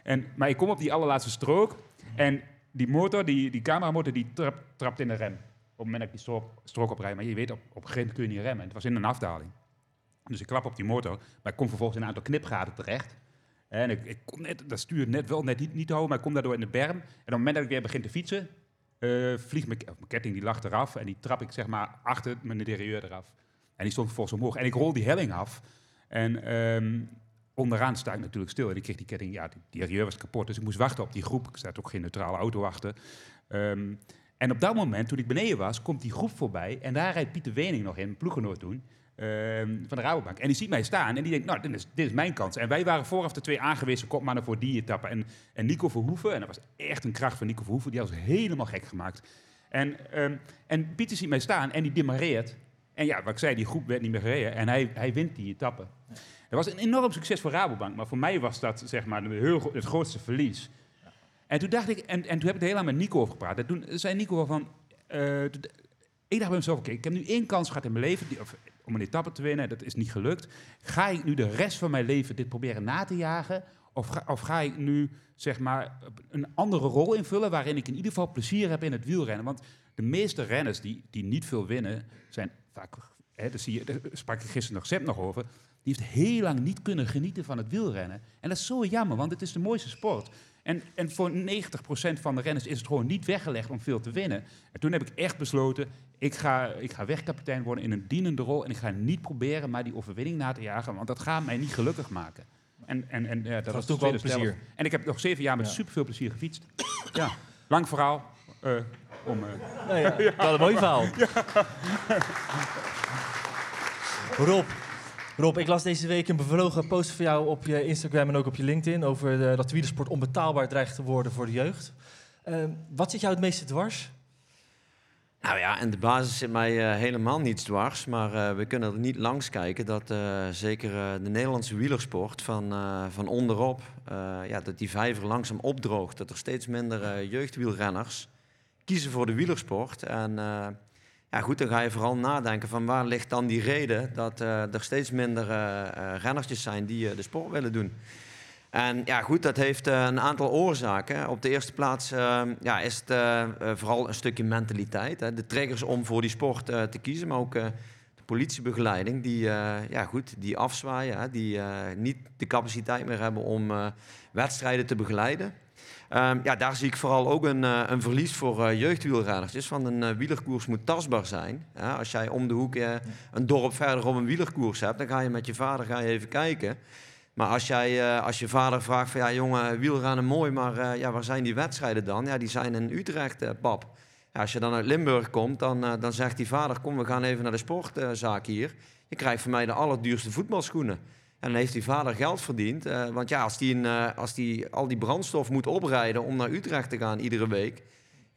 En, maar ik kom op die allerlaatste strook. En die motor, die, die cameramotor, die trap, trapt in de rem. Op het moment dat ik die strook, strook oprijd. Maar je weet, op, op grind kun je niet remmen. Het was in een afdaling. Dus ik klap op die motor. Maar ik kom vervolgens in een aantal knipgaten terecht. En ik, ik net, dat stuur net wel net niet, niet houden, maar ik kom daardoor in de berm. En op het moment dat ik weer begin te fietsen, eh, vliegt mijn, ketting, die lag eraf. En die trap ik zeg maar achter mijn derailleur eraf. En die stond vervolgens omhoog. En ik rol die helling af. En ehm, onderaan sta ik natuurlijk stil. En ik kreeg die ketting, ja, die derailleur was kapot. Dus ik moest wachten op die groep. Ik staat ook geen neutrale auto achter. Ehm, en op dat moment, toen ik beneden was, komt die groep voorbij. En daar rijdt Pieter Wening nog in, ploeggenoot ehm, van de Rabobank. En die ziet mij staan en die denkt, nou, dit is, dit is mijn kans. En wij waren vooraf de twee aangewezen kopmannen voor die etappe. En, en Nico Verhoeven, en dat was echt een kracht van Nico Verhoeven, die was helemaal gek gemaakt. En, ehm, en Pieter ziet mij staan en die demareert. En ja, wat ik zei, die groep werd niet meer gereden. En hij, hij wint die etappe. Dat was een enorm succes voor Rabobank. Maar voor mij was dat zeg maar, het grootste verlies. En toen dacht ik, en, en toen heb ik er heel lang met Nico over gepraat. En toen zei Nico van, eh, ik dacht bij mezelf, oké, ik heb nu één kans gehad in mijn leven die- om een etappe te winnen. Dat is niet gelukt. Ga ik nu de rest van mijn leven dit proberen na te jagen? Of ga, of ik nu zeg maar een andere rol invullen waarin ik in ieder geval plezier heb in het wielrennen? Want de meeste renners die, die niet veel winnen, zijn vaak, hè, dat zie je, daar sprak ik gisteren nog Sepp nog over, die heeft heel lang niet kunnen genieten van het wielrennen. En dat is zo jammer, want het is de mooiste sport. En, en voor 90% van de renners is het gewoon niet weggelegd om veel te winnen. En toen heb ik echt besloten, ik ga, ik ga wegkapitein worden in een dienende rol. En ik ga niet proberen maar die overwinning na te jagen, want dat gaat mij niet gelukkig maken. En, en, en ja, dat was was toen wel 2011. plezier. En ik heb nog zeven jaar met Ja. superveel plezier gefietst. ja, lang verhaal. eh, om, eh, Nou ja, Wel een mooi verhaal. Rob, Rob, ik las deze week een bevlogen post van jou op je Instagram en ook op je LinkedIn over eh, dat wielersport onbetaalbaar dreigt te worden voor de jeugd. Wat zit jou het meeste dwars? Nou ja, in de basis zit mij eh, helemaal niets dwars. Maar eh, we kunnen er niet langs kijken dat eh, zeker de Nederlandse wielersport van, van onderop, ja, dat die vijver langzaam opdroogt. Dat er steeds minder jeugdwielrenners kiezen voor de wielersport. En ja, goed, dan ga je vooral nadenken van waar ligt dan die reden dat er steeds minder rennertjes zijn die de sport willen doen. En ja, goed, dat heeft eh, een aantal oorzaken. Op de eerste plaats eh, ja, is het eh, eh, vooral een stukje mentaliteit. Hè. De triggers om voor die sport te kiezen, maar ook de politiebegeleiding die, ja, goed, die afzwaaien, hè, die niet de capaciteit meer hebben om wedstrijden te begeleiden. Ehm, ja, daar zie ik vooral ook een, een verlies voor jeugdwielrenners. Dus van een wielerkoers moet tastbaar zijn. Als jij om de hoek een dorp verderop een wielerkoers hebt, dan ga je met je vader ga je even kijken. Maar als, jij, eh, als je vader vraagt van ja jongen, wielrennen mooi, maar eh, ja, waar zijn die wedstrijden dan? Ja, die zijn in Utrecht, eh, pap. Als je dan uit Limburg komt, dan, dan zegt die vader, kom we gaan even naar de sportzaak hier. Je krijgt van mij de allerduurste voetbalschoenen. En dan heeft die vader geld verdiend. want ja, als die, een, als die al die brandstof moet oprijden om naar Utrecht te gaan iedere week,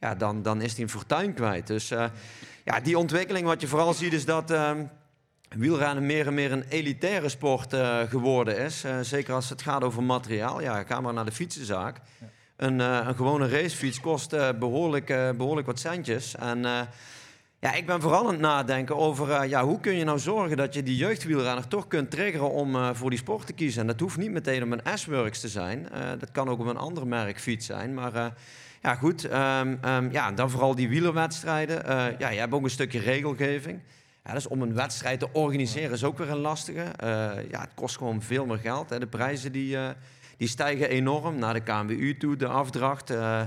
ja, dan, dan is hij een fortuin kwijt. Dus ja, die ontwikkeling, wat je vooral ziet, is dat ehm, wielrennen meer en meer een elitaire sport eh, geworden is. Eh, zeker als het gaat over materiaal. Ja, ga maar naar de fietsenzaak. Een, eh, een gewone racefiets kost eh, behoorlijk, eh, behoorlijk wat centjes. En ja, ik ben vooral aan het nadenken over ja, hoe kun je nou zorgen dat je die jeugdwielrenner toch kunt triggeren om voor die sport te kiezen. En dat hoeft niet meteen om een S-Works te zijn. Dat kan ook op een ander merk fiets zijn. Maar ja, goed. ehm, ehm, ja, dan vooral die wielerwedstrijden. Ja, je hebt ook een stukje regelgeving. Dus om een wedstrijd te organiseren is ook weer een lastige. Eh, ja, het kost gewoon veel meer geld. Hè. De prijzen die, eh, die stijgen enorm naar de KNWU toe, de afdracht. eh,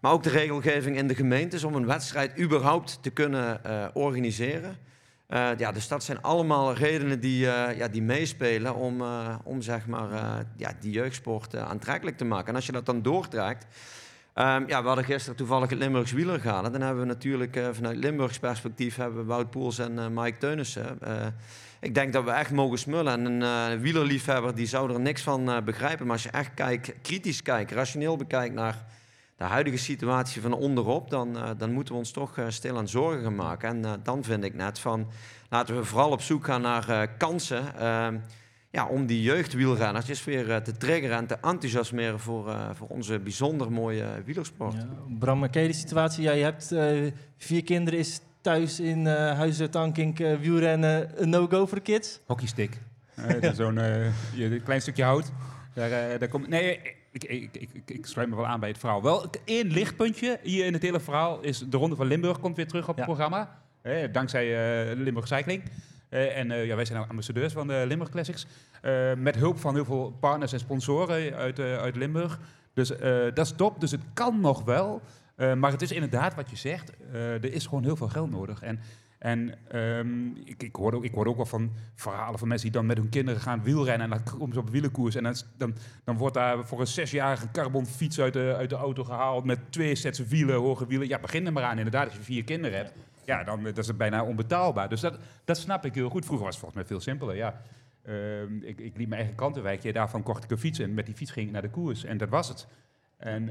maar ook de regelgeving in de gemeentes om een wedstrijd überhaupt te kunnen organiseren. Ja, dus dat zijn allemaal redenen die, ja, die meespelen om, om zeg maar, ja, die jeugdsport aantrekkelijk te maken. En als je dat dan doortrekt. Ehm, ja, we hadden gisteren toevallig het Limburgs wielergala. Dan hebben we natuurlijk eh, vanuit Limburgs perspectief hebben Wout Poels en eh, Mike Teunissen. Eh, ik denk dat we echt mogen smullen. En een wielerliefhebber die zou er niks van begrijpen. Maar als je echt kijkt, kritisch kijkt, rationeel bekijkt naar de huidige situatie van onderop, dan, dan moeten we ons toch uh, stil aan zorgen gaan maken. En uh, dan vind ik net van, laten we vooral op zoek gaan naar uh, kansen ehm, ja, om die jeugdwielrenners weer te triggeren en te enthousiasmeren voor, uh, voor onze bijzonder mooie wielersport. Ja. Bram, ken je de situatie? Ja, je hebt uh, vier kinderen, is thuis in uh, Huizen Tankink wielrennen een no-go voor de kids? Hockeystick. Zo'n klein stukje hout. Daar, daar komt... Nee, ik, ik, ik, ik, ik sluit me wel aan bij het verhaal. Wel één lichtpuntje hier in het hele verhaal is de Ronde van Limburg komt weer terug op ja. het programma. Eh, dankzij uh, Limburg Cycling. Uh, en uh, ja, wij zijn nou ambassadeurs van de Limburg Classics. Uh, met hulp van heel veel partners en sponsoren uit, uit Limburg. Dus dat is top. Dus het kan nog wel. maar het is inderdaad wat je zegt. er is gewoon heel veel geld nodig. En, en um, ik, ik, hoor ook, ik hoor ook wel van verhalen van mensen die dan met hun kinderen gaan wielrennen. En dan komen ze op wielenkoers. En dan, dan, wordt daar voor een zesjarige carbonfiets uit de, uit de auto gehaald. Met twee sets wielen, hoge wielen. Ja, begin er maar aan inderdaad als je vier kinderen hebt. Ja, dan dat is het bijna onbetaalbaar. Dus dat, dat snap ik heel goed. Vroeger was het volgens mij veel simpeler, ja. Ehm, ik, ik liep mijn eigen krantenwijkje, daarvan kocht ik een fiets en met die fiets ging ik naar de koers. En dat was het. En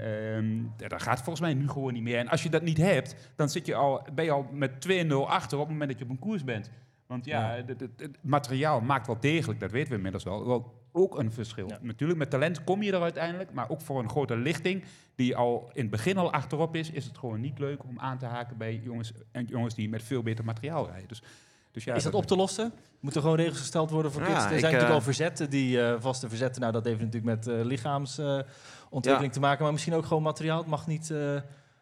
ja, dat gaat volgens mij nu gewoon niet meer. En als je dat niet hebt, dan zit je al, ben je al met 2-0 achter op het moment dat je op een koers bent. Want ja, Ja. Het, het- het materiaal maakt wel degelijk, dat weten we inmiddels wel, wel ook een verschil. Ja. Natuurlijk, met talent kom je er uiteindelijk, maar ook voor een grote lichting die al in het begin al achterop is, is het gewoon niet leuk om aan te haken bij jongens, en jongens die met veel beter materiaal rijden. Dus, dus ja, is dat op te lossen? Moeten er gewoon regels gesteld worden voor Ja, kids? Er ik, zijn natuurlijk eh, al verzetten, die eh, vaste verzetten. Nou, dat heeft natuurlijk met eh lichaamsontwikkeling te maken. Maar misschien ook gewoon materiaal. Het mag niet eh,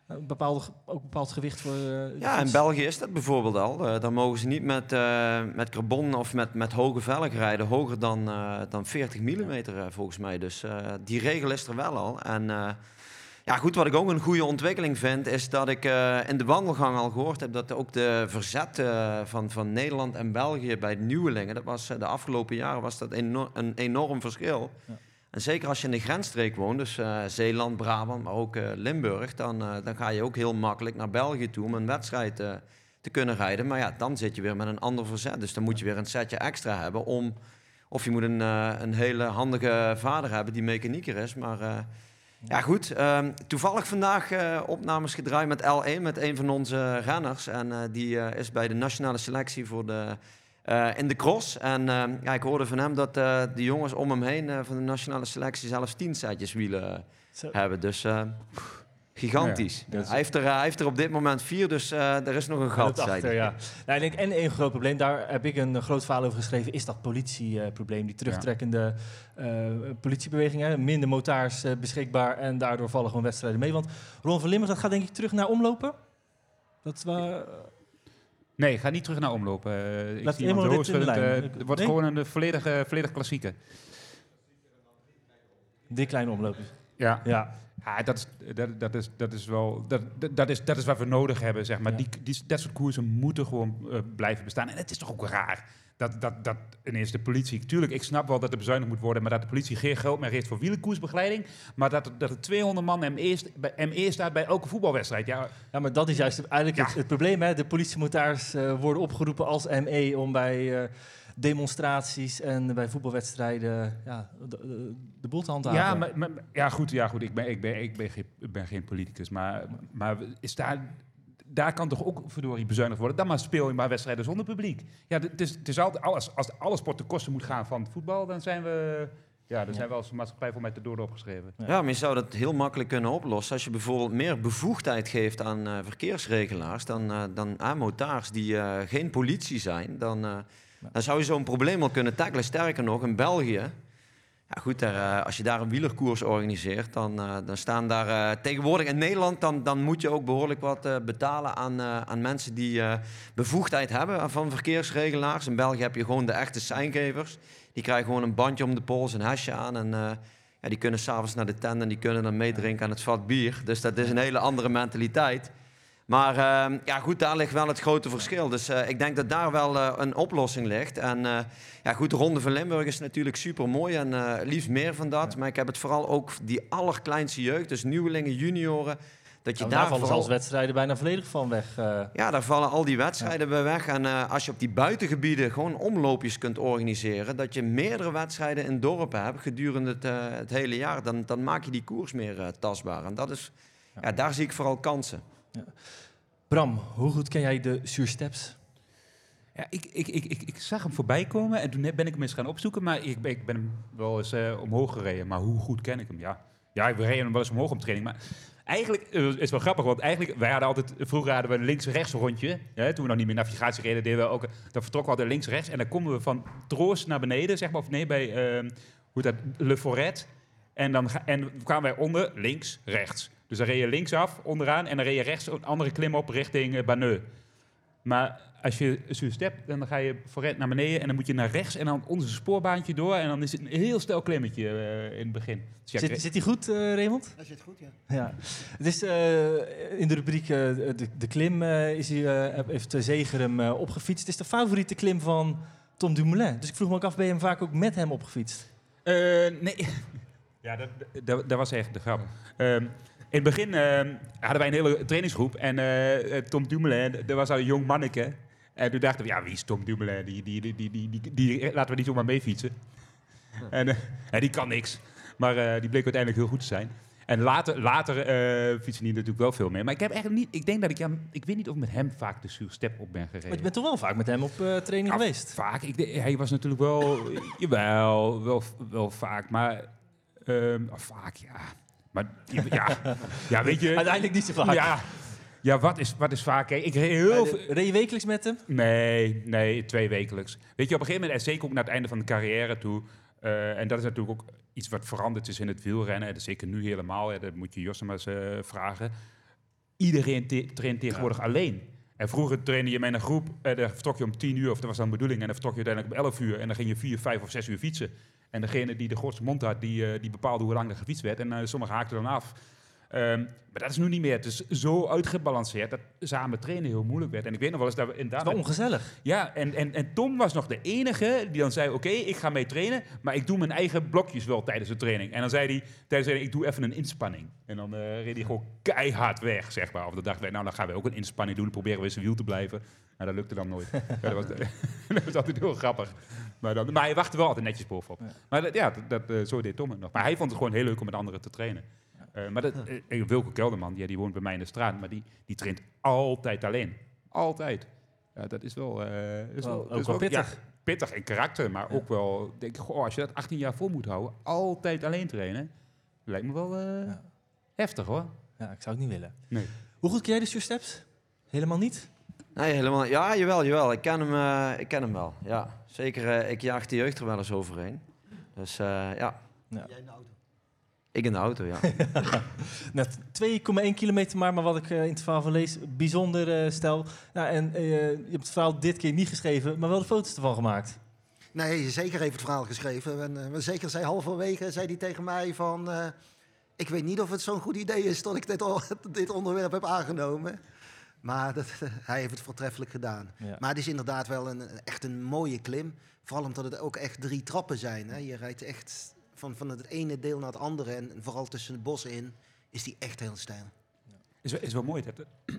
een bepaalde, ook een bepaald gewicht voor... eh, Ja, in. België is dat bijvoorbeeld al. Eh dan mogen ze niet met, eh, met carbon of met, met hoge velg rijden, hoger dan, dan 40 mm volgens mij. Dus die regel is er wel al. En ja, goed, wat ik ook een goede ontwikkeling vind, is dat ik in de wandelgang al gehoord heb dat ook de verzet van, van Nederland en België bij de nieuwelingen, dat was de afgelopen jaren was dat een enorm verschil. Ja. En zeker als je in de grensstreek woont, dus eh, Zeeland, Brabant, maar ook eh, Limburg, dan, eh, dan ga je ook heel makkelijk naar België toe om een wedstrijd te kunnen rijden. Maar ja, dan zit je weer met een ander verzet. Dus dan moet je weer een setje extra hebben om... Of je moet een, een hele handige vader hebben die mechanieker is. Maar ja, goed. ehm, toevallig vandaag opnames gedraaid met L1, met een van onze renners. En die is bij de nationale selectie voor de, eh, in de cross. En ehm, ja, ik hoorde van hem dat eh, de jongens om hem heen eh, van de nationale selectie zelfs tien setjes wielen eh, Zo. hebben. Dus eh, gigantisch. Ja, dat is- hij, heeft er, eh, hij heeft er op dit moment vier, dus eh, er is nog een gat. achter, ja. Nou, ik denk, en een groot probleem, daar heb ik een eh, groot verhaal over geschreven, is dat politieprobleem. die terugtrekkende eh, politiebeweging. Hè. Minder motaars eh, beschikbaar en daardoor vallen gewoon wedstrijden mee. Want Ron van Limburg, dat gaat denk ik terug naar omlopen. Dat Nee, ga niet terug naar omlopen. Eh, ik zie iemand dit in de lijn. eh, Het wordt Nee? gewoon een volledige, volledige klassieker. dik kleine omlopen. Ja. Ja. Ja, dat is, dat, dat is, dat is wel, dat, dat- is, dat is wat we nodig hebben, zeg maar. Ja. Die, die, dat soort koersen moeten gewoon eh, blijven bestaan. En het is toch ook raar dat, dat, dat ineens de politie... Tuurlijk, ik snap wel dat er bezuinigd moet worden... maar dat de politie geen geld meer heeft voor wielenkoersbegeleiding... maar dat, dat er 200 man ME, ME staat bij elke voetbalwedstrijd. Ja, ja, maar dat is juist eigenlijk Ja. het, het probleem. Hè. De politiemotaars eh, worden opgeroepen als ME om bij eh, demonstraties en bij voetbalwedstrijden ja, de, boel te handhaven. ja, maar, maar- ja, goed, ja, goed. Ik, ben, ik, ben, ik, ben geen, ik ben geen politicus, maar, maar is daar... Daar kan toch ook verdorie bezuinigd worden. Dan maar speel je maar wedstrijden zonder publiek. Ja, het is, het is altijd, als, als alle sport ten koste moet gaan van het voetbal, dan zijn we, ja, dan zijn we als maatschappij voor mij te door opgeschreven. Ja. Ja, maar je zou dat heel makkelijk kunnen oplossen. Als je bijvoorbeeld meer bevoegdheid geeft aan eh, verkeersregelaars, dan, eh, dan aan motaars die eh, geen politie zijn, dan, dan zou je zo'n probleem al kunnen tackelen. Sterker nog, in België, ja goed, daar, eh, als je daar een wielerkoers organiseert, dan, eh, dan staan daar eh, tegenwoordig in Nederland, dan, dan moet je ook behoorlijk wat betalen aan, aan mensen die bevoegdheid hebben van verkeersregelaars. In België heb je gewoon de echte seingevers. Die krijgen gewoon een bandje om de pols, een hesje aan en... ja, die kunnen s'avonds naar de tent en die kunnen dan meedrinken aan het vat bier. Dus dat is een hele andere mentaliteit. Maar ehm, ja, goed, daar ligt wel het grote verschil. Dus eh, ik denk dat daar wel eh, een oplossing ligt. En eh, ja, goed, de Ronde van Limburg is natuurlijk super mooi en liefst meer van dat. Maar ik heb het vooral ook die allerkleinste jeugd, dus nieuwelingen, junioren. Dat je daar daar vallen vooral... zelfs wedstrijden bijna volledig van weg. Ja, daar vallen al die wedstrijden bij weg. En als je op die buitengebieden gewoon omloopjes kunt organiseren, dat je meerdere wedstrijden in dorpen hebt gedurende het, het hele jaar, dan, dan maak je die koers meer tastbaar. En dat is, ja. daar zie ik vooral kansen. Bram, hoe goed ken jij de Suursteps? Ja, ik, ik, ik, ik, ik zag hem voorbij komen en toen ben ik hem eens gaan opzoeken, maar ik, ben- ik ben hem wel eens eh, omhoog gereden. Maar hoe goed ken ik hem? Ja, ja ik reed hem wel eens omhoog op training, maar eigenlijk eh, is wel grappig, want eigenlijk, wij hadden altijd, vroeger hadden we een links-rechts rondje. Hè, toen we nog niet meer navigatie reden, deden we ook, dan vertrokken we altijd links-rechts en dan konden we van Troost naar beneden, zeg maar, of nee, bij, eh, hoe dat, Le Forêt. En dan en kwamen wij onder, links, rechts. Dus dan reed je linksaf, onderaan, en dan reed je rechts een andere klim op richting uh, Banneux. Maar als je een step, dan ga je vooruit naar beneden en dan moet je naar rechts en dan onder een spoorbaantje door. En dan is het een heel stel klimmetje eh, in het begin. Dus ja, Zit, zit die goed, eh, Raymond? Dat zit goed, ja. Ja. Het is eh, in de rubriek eh, de, de klim eh, is hij, eh, heeft Zeger hem eh, opgefietst. Het is de favoriete klim van Tom Dumoulin. Dus ik vroeg me ook af, ben je hem vaak ook met hem opgefietst? Eh, nee. Ja, dat, dat, dat was echt de grap. Ehm, in het begin eh, hadden wij een hele trainingsgroep. En eh, eh, Tom Dumoulin, er was al een jong manneke. En toen dachten we, ja, wie is Tom Dumoulin? Die, die, die, die, die, laten we niet zomaar mee fietsen. En, die kan niks. Maar die bleek uiteindelijk heel goed te zijn. En later, later fietsen die natuurlijk wel veel meer. Maar ik heb eigenlijk niet, ik denk dat ik, ja, ik weet niet of ik met hem vaak de step op ben gereden. Maar je bent toch wel vaak met hem op eh, training Ja, geweest? Vaak. Ik, de- hij was natuurlijk wel, jawel, wel, wel vaak, maar ehm, vaak, ja. Maar ja, ja, weet je. Uiteindelijk niet zo vaak. Ja, ja wat, is, wat is vaak? Kijk, ik reed heel veel. Reed je wekelijks met hem? Nee, nee, twee wekelijks. Weet je, op een gegeven moment, en zeker ook naar het einde van de carrière toe. eh, en dat is natuurlijk ook iets wat veranderd is in het wielrennen. En zeker nu helemaal, hè, dat moet je Josse maar eens eh, vragen. Iedereen te- traint tegenwoordig alleen. En vroeger trainde je met een groep, en dan vertrok je om tien uur, of dat was dan de bedoeling, en dan vertrok je uiteindelijk om elf uur, en dan ging je vier, vijf of zes uur fietsen. En degene die de grootste mond had, die, eh, die bepaalde hoe lang er gefietst werd, en eh, sommigen haakten dan af. Ehm, maar dat is nu niet meer. Het is zo uitgebalanceerd dat samen trainen heel moeilijk werd. En ik weet nog wel eens dat we is inderdaad... wel ongezellig. Ja, en, en, en Tom was nog de enige die dan zei: Oké, ik ga mee trainen, maar ik doe mijn eigen blokjes wel tijdens de training. En dan zei hij tijdens de training: Ik doe even een inspanning. En dan eh, reed hij gewoon keihard weg, zeg maar. Of dan dachten wij: Nou, dan gaan we ook een inspanning doen, proberen we in zijn wiel te blijven. Nou, dat lukte dan nooit. ja, dat, was, dat was altijd heel grappig. Maar, dan, maar hij wachtte wel altijd netjes bovenop. Maar dat, ja, dat, dat, eh, zo deed Tom het nog. Maar hij vond het gewoon heel leuk om met anderen te trainen. Eh, maar dat, eh, Wilco Kelderman, ja, die woont bij mij in de straat, maar die, die traint altijd alleen. Altijd. Ja, dat is wel... eh, is Wel- wel, ook is wel pittig. ja, pittig in karakter, maar ook wel... Denk ik, goh, als je dat 18 jaar vol moet houden, altijd alleen trainen, lijkt me wel eh, Ja. heftig hoor. Ja, ik zou het niet willen. Nee. Hoe goed ken jij de Sure Steps? Helemaal niet? Nee, helemaal. Ja, jawel, jawel. Ik ken hem, eh, ik ken hem wel. Ja, zeker. eh, ik jaag de jeugd er wel eens overheen. Dus eh, ja, Jij in de auto. Ik in de auto, ja. Net 2,1 kilometer maar, maar wat ik eh, in het verhaal van lees, bijzonder eh, stel. Nou, en eh, je hebt het verhaal dit keer niet geschreven, maar wel de foto's ervan gemaakt. Nee, zeker heeft het verhaal geschreven. En, eh, maar zeker zei halverwege zei hij tegen mij van... eh, ik weet niet of het zo'n goed idee is dat ik dit, al- dit onderwerp heb aangenomen. Maar dat, hij heeft het voortreffelijk gedaan. Ja. Maar het is inderdaad wel een, echt een mooie klim. Vooral omdat het ook echt drie trappen zijn. Hè. Je rijdt echt van, van het ene deel naar het andere. En vooral tussen de bossen in is die echt heel stijl. Is, wel- is wel mooi. Dat,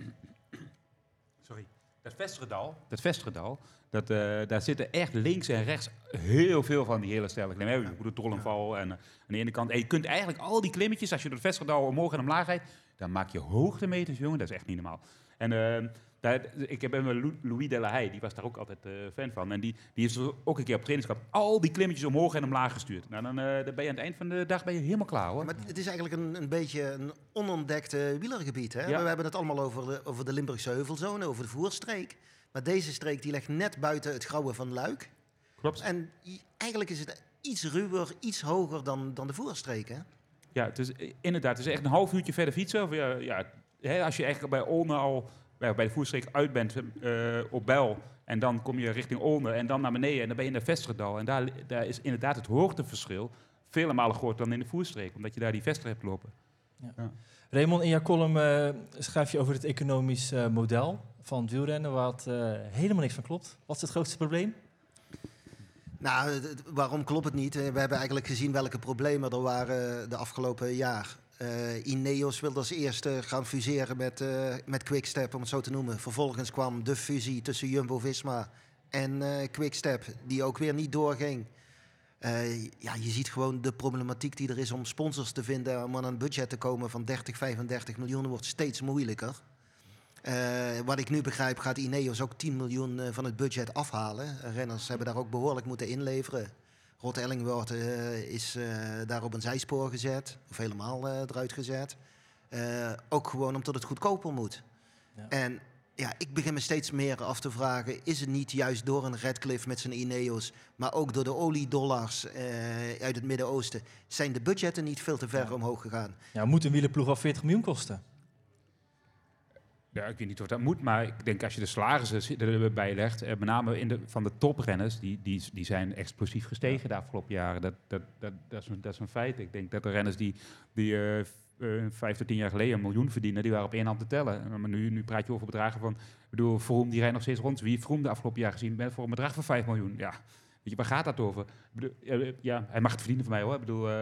sorry. Dat Vestredal, dat Vestredal, dat, eh, daar zitten echt links en rechts heel veel van die hele stijle klimmen. Je moet de Trollenval en eh, aan de ene kant. En je kunt eigenlijk al die klimmetjes, als je door het Vestredal omhoog en omlaag rijdt, dan maak je hoogtemeters, jongen. Dat is echt niet normaal. En eh, daar, ik heb met Lou- Louis de la Haye, die was daar ook altijd eh, fan van. En die, die is er ook een keer op trainingskamp al die klimmetjes omhoog en omlaag gestuurd. Nou, dan, eh, dan ben je aan het eind van de dag ben je helemaal klaar, hoor. Maar het is eigenlijk een, een beetje een onontdekte wielergebied. Hè? Ja. We hebben het allemaal over de, over de Limburgse heuvelzone, over de voerstreek. Maar deze streek die ligt net buiten het grauwe van Luik. Klopt. En eigenlijk is het iets ruwer, iets hoger dan, dan de voerstreek. Hè? Ja, het is eh, inderdaad. Het is echt een half uurtje verder fietsen. Of, ja, ja, hè, als je eigenlijk bij Olne al bij, bij de voerstreek uit bent eh, op Bel. En dan kom je richting Olne en dan naar beneden. En dan ben je in de Vesterdal. En daar, daar is inderdaad het hoogteverschil vele malen groter dan in de voerstreek. Omdat je daar die Vester hebt lopen. Raymond, in jouw column eh, schrijf je over het economisch eh, model van het wielrennen, wat eh, helemaal niks van klopt. Wat is het grootste probleem? Nou, het- het- waarom klopt het niet? We hebben eigenlijk gezien welke problemen er waren de afgelopen jaar. Eh, Ineos wilde als eerste gaan fuseren met, eh met Quickstep, om het zo te noemen. Vervolgens kwam de fusie tussen Jumbo-Visma en eh, Quickstep, die ook weer niet doorging. Ja, je ziet gewoon de problematiek die er is om sponsors te vinden, om aan een budget te komen van 30, 35 miljoen, wordt steeds moeilijker. Wat ik nu begrijp, gaat Ineos ook 10 miljoen van het budget afhalen. Renners hebben daar ook behoorlijk moeten inleveren. Rot Ellingwoord eh, is eh, daar op een zijspoor gezet, of helemaal eh, eruit gezet. Ook gewoon omdat het goedkoper moet. Ja. En ja, ik begin me steeds meer af te vragen: is het niet juist door een Redcliffe met zijn Ineos, maar ook door de oliedollars eh, uit het Midden-Oosten, zijn de budgetten niet veel te ver Ja. omhoog gegaan? Ja, moet een wielerploeg wel 40 miljoen kosten? Ja, ik weet niet of dat moet, maar ik denk als je de salarissen erbij legt, eh, met name in de, van de toprenners, die, die, die zijn explosief gestegen de afgelopen jaren. Dat, dat, dat, dat, is, een- dat is een feit. Ik denk dat de renners die, die eh, eh, vijf tot tien jaar geleden een miljoen verdienen, die waren op één hand te tellen. Maar nu, nu praat je over bedragen van, ik bedoel, Vroom die rijdt nog steeds rond. Wie Vroom de afgelopen jaar gezien met- voor een bedrag van 5 miljoen? Ja, je, waar gaat dat over? Ik bedoel, ja, ja, hij mag het verdienen van mij hoor. Ik bedoel, eh,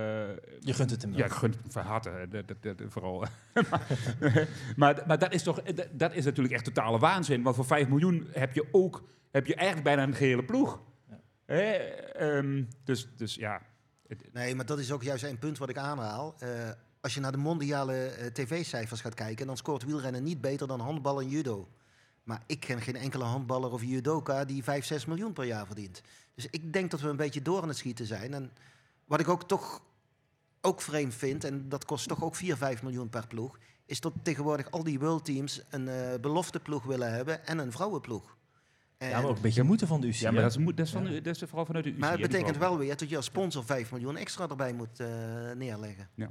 Je gunt het hem ja, wel. ik gun het hem van harte, hè. dat, dat, dat- vooral. maar, maar dat is toch, dat, dat is natuurlijk echt totale waanzin. Want voor 5 miljoen heb je ook, heb je eigenlijk bijna een gehele ploeg. Hè? Ehm, dus, dus ja, Nee, maar dat is ook juist een punt wat ik aanhaal. Eh, als je naar de mondiale eh, tv-cijfers gaat kijken, dan scoort wielrennen niet beter dan handbal en judo. Maar ik ken geen enkele handballer of judoka die 5, 6 miljoen per jaar verdient. Dus ik denk dat we een beetje door aan het schieten zijn. En wat ik ook toch ook vreemd vind, en dat kost toch ook 4, 5 miljoen per ploeg, is dat tegenwoordig al die world teams een eh belofteploeg willen hebben en een vrouwenploeg. En- Ja, maar ook een beetje moeten van de UCI. ja maar dat is, moet- dat is, van, dat is vooral vanuit de UCI. maar het betekent wel weer dat je als sponsor 5 miljoen extra erbij moet eh, neerleggen. Ja,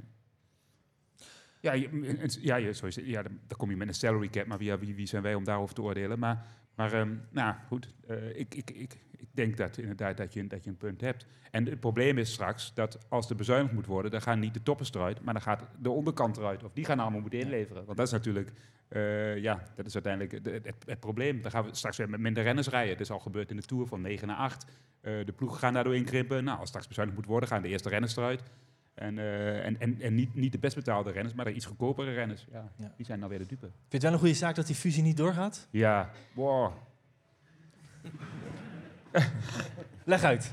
ja, is het. ja dan, dan kom je met een salary cap, maar wie, wie, wie zijn wij om daarover te oordelen? Maar, maar ehm, nou goed, eh, ik, ik, ik, ik denk dat inderdaad dat je, dat je een punt hebt. En het probleem is straks dat als er bezuinigd moet worden, dan gaan niet de toppers eruit, maar dan gaat de onderkant eruit. Of die gaan allemaal moeten inleveren. Want dat is natuurlijk, eh, ja, dat is uiteindelijk het, het, het probleem. Dan gaan we straks weer met minder renners rijden. Het is al gebeurd in de Tour van 9 naar 8. Eh, de ploegen gaan daardoor inkrimpen. Nou, als straks bezuinigd moet worden, gaan de eerste renners eruit. En, eh, en, en, en niet, niet de best betaalde renners, maar de iets goedkopere renners. Ja, Ja. Die zijn dan weer de dupe. Vind je het wel een goede zaak dat die fusie niet doorgaat? Ja, wow. Leg uit.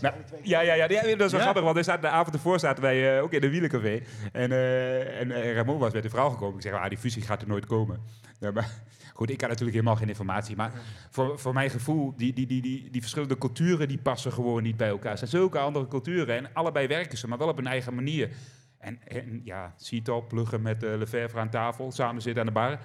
Nou, ja, ja, ja, ja, dat is wel Ja? grappig, want er staat, de avond ervoor zaten wij eh, ook in de wielencafé. En, eh, en eh, Ramon was met de vrouw gekomen. Ik zeg, ah, die fusie gaat er nooit komen. Ja, maar, goed, ik had natuurlijk helemaal geen informatie. Maar voor, voor mijn gevoel, die, die, die, die, die verschillende culturen, die passen gewoon niet bij elkaar. Het zijn zulke andere culturen en allebei werken ze, maar wel op een eigen manier. En, en ja, Sito pluggen met uh, aan tafel, samen zitten aan de bar.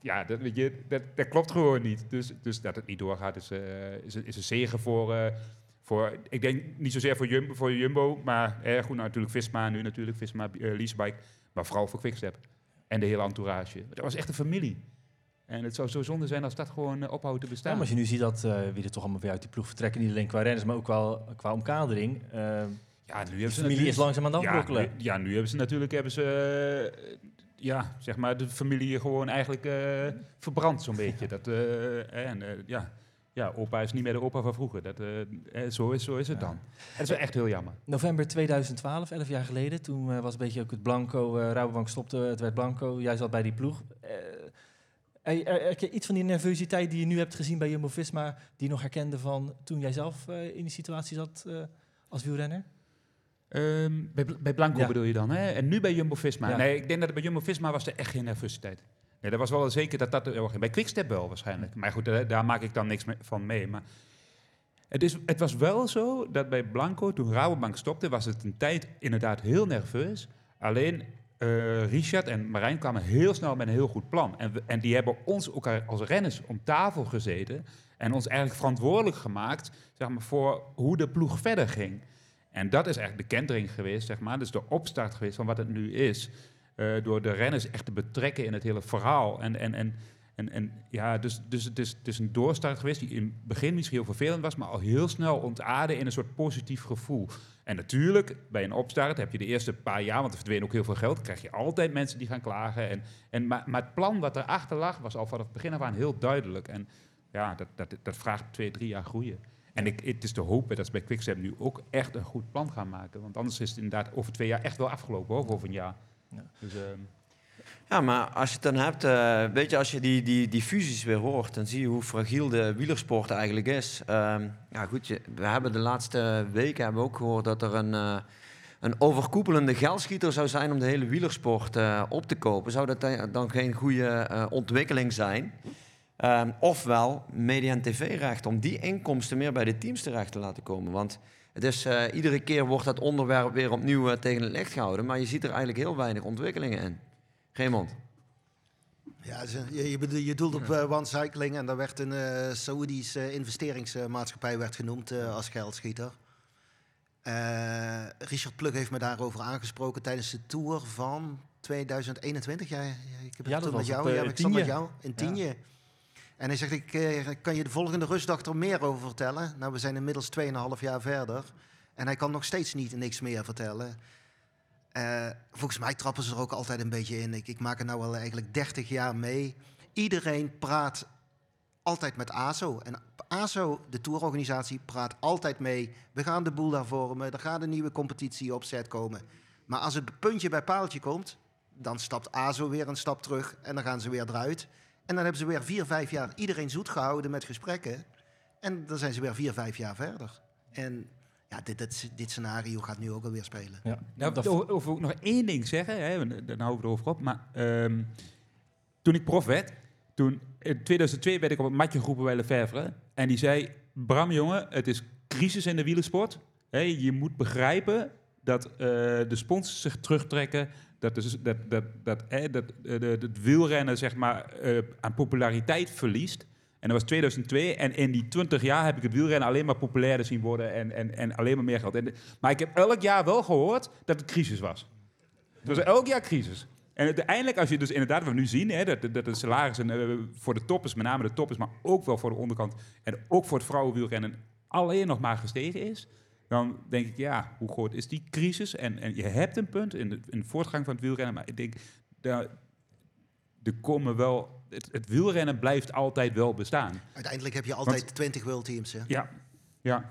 Ja, dat, weet je, dat, dat klopt gewoon niet. Dus, dus dat het niet doorgaat is, eh, is, is een zegen voor, eh, voor... Ik denk niet zozeer voor Jumbo, voor Jumbo maar eh, goed, nou, natuurlijk Visma nu natuurlijk, Visma uh, Leasebike. Maar vooral voor Quickstep. En de hele entourage. Dat was echt een familie. En het zou zo zonde zijn als dat gewoon eh, ophoudt te Ja, bestaan. maar als je nu ziet dat eh, wie er toch allemaal weer uit die ploeg vertrekken, niet alleen qua renners, maar ook wel qua omkadering. Ja, nu de hebben ze familie is langzaam aan het ja, afbrokkelen. nu, ja, nu hebben ze natuurlijk hebben ze, eh, ja, zeg maar, de familie gewoon eigenlijk eh, verbrand zo'n beetje. Dat, eh, en, ja, ja, opa is niet meer de opa van vroeger. Dat, zo, is, zo is het Ja. dan. Het is wel echt heel jammer. November 2012, 11 jaar geleden, toen was een beetje ook het Blanco, Rabobank stopte, het werd Blanco, jij zat bij die ploeg. Eh, er- er- heb je iets van die nervositeit die je nu hebt gezien bij Jumbo-Visma, die je nog herkende van toen jij zelf in die situatie zat als wielrenner? Ehm, bij, bij Blanco Ja. bedoel je dan, hè? En nu bij Jumbo-Visma. Ja. Nee, ik denk dat bij Jumbo-Visma was er echt geen nervositeit. Nee, dat was wel zeker dat dat... er ging. Bij Quickstep wel waarschijnlijk. Maar goed, daar, daar maak ik dan niks mee- van mee. Maar het, is, het was wel zo dat bij Blanco, toen Rabobank stopte, was het een tijd inderdaad heel nerveus. Alleen eh, Richard en Marijn kwamen heel snel met een heel goed plan. En, we- en die hebben ons ook als renners om tafel gezeten en ons eigenlijk verantwoordelijk gemaakt zeg maar, voor hoe de ploeg verder ging. En dat is eigenlijk de kentering geweest, zeg maar. Dus de opstart geweest van wat het nu is. eh, door de renners echt te betrekken in het hele verhaal. En, en, en, en, en ja, dus, dus het, is, het is een doorstart geweest die in het begin misschien heel vervelend was, maar al heel snel ontaarde in een soort positief gevoel. En natuurlijk, bij een opstart heb je de eerste paar jaar, want er verdween ook heel veel geld, krijg je altijd mensen die gaan klagen. En, en, maar, maar het plan wat erachter lag, was al vanaf het begin af aan heel duidelijk. En ja, dat, dat, dat vraagt twee, drie jaar groeien. En ik, het is te hopen dat ze bij Quickstep nu ook echt een goed plan gaan maken. Want anders is het inderdaad over twee jaar echt wel afgelopen, hoor, of over een jaar. Ja. Dus, ehm, Ja, maar als je het dan hebt, eh, weet je, als je die, die, die fusies weer hoort, dan zie je hoe fragiel de wielersport eigenlijk is. Ehm, ja, goed, je, we hebben de laatste weken hebben we ook gehoord dat er een, eh, een overkoepelende geldschieter zou zijn om de hele wielersport eh, op te kopen. Zou dat dan- dan geen goede eh, ontwikkeling zijn? Ehm, ofwel media- en tv-recht, om die inkomsten meer bij de teams terecht te laten komen. Want het is, eh, iedere keer wordt dat onderwerp weer opnieuw eh, tegen het licht gehouden, maar je ziet er eigenlijk heel weinig ontwikkelingen in. Raymond. Ja, je, je, bedoelt, je doelt op eh, One Cycling en daar werd een eh Saoedische investeringsmaatschappij werd genoemd eh, als geldschieter. Eh, Richard Plug heeft me daarover aangesproken tijdens de tour van 2021. Ja, ja, ik heb het Ja, dat toen met was jou. op, ja, ik stond met jou in Tienje. En hij zegt, ik eh, kan je de volgende rustdag er meer over vertellen. Nou, we zijn inmiddels 2,5 jaar verder. En hij kan nog steeds niet niks meer vertellen. Eh, volgens mij trappen ze er ook altijd een beetje in. Ik, ik maak er nou al eigenlijk 30 jaar mee. Iedereen praat altijd met ASO. En ASO, de tourorganisatie, praat altijd mee. We gaan de boel daar vormen. Er gaat een nieuwe competitie op zet komen. Maar als het puntje bij paaltje komt, dan stapt ASO weer een stap terug en dan gaan ze weer eruit. En dan hebben ze weer vier, vijf jaar iedereen zoet gehouden met gesprekken. En dan zijn ze weer vier, vijf jaar verder. En ja, dit, dit, dit scenario gaat nu ook alweer spelen. Ja. Nou, Dat- over, over ook nog één ding zeggen, hè, want daar houden we het over op. Maar ehm, toen ik prof werd, toen, in 2002 werd ik op het matje geroepen bij Lefevre. En die zei, Bram jongen, het is crisis in de wielersport. Je moet begrijpen dat eh, de sponsors zich terugtrekken. Dat, dus, dat, dat, dat, dat eh, de, het wielrennen zeg maar, eh, aan populariteit verliest. En dat was 2002. En in die 20 jaar heb ik het wielrennen alleen maar populairder zien worden. En, en, en alleen maar meer geld. En, maar ik heb elk jaar wel gehoord dat het crisis was. Het was elk jaar crisis. En uiteindelijk, als je dus inderdaad wat we nu zien, hè, dat, dat de salarissen eh, voor de toppers, met name de toppers, maar ook wel voor de onderkant en ook voor het vrouwenwielrennen, alleen nog maar gestegen is, dan denk ik, ja, hoe groot is die crisis? En, en je hebt een punt in de, in de voortgang van het wielrennen, maar ik denk, daar, er komen wel, het, het wielrennen blijft altijd wel bestaan. Uiteindelijk heb je altijd 20 world teams. Hè? Ja, ja.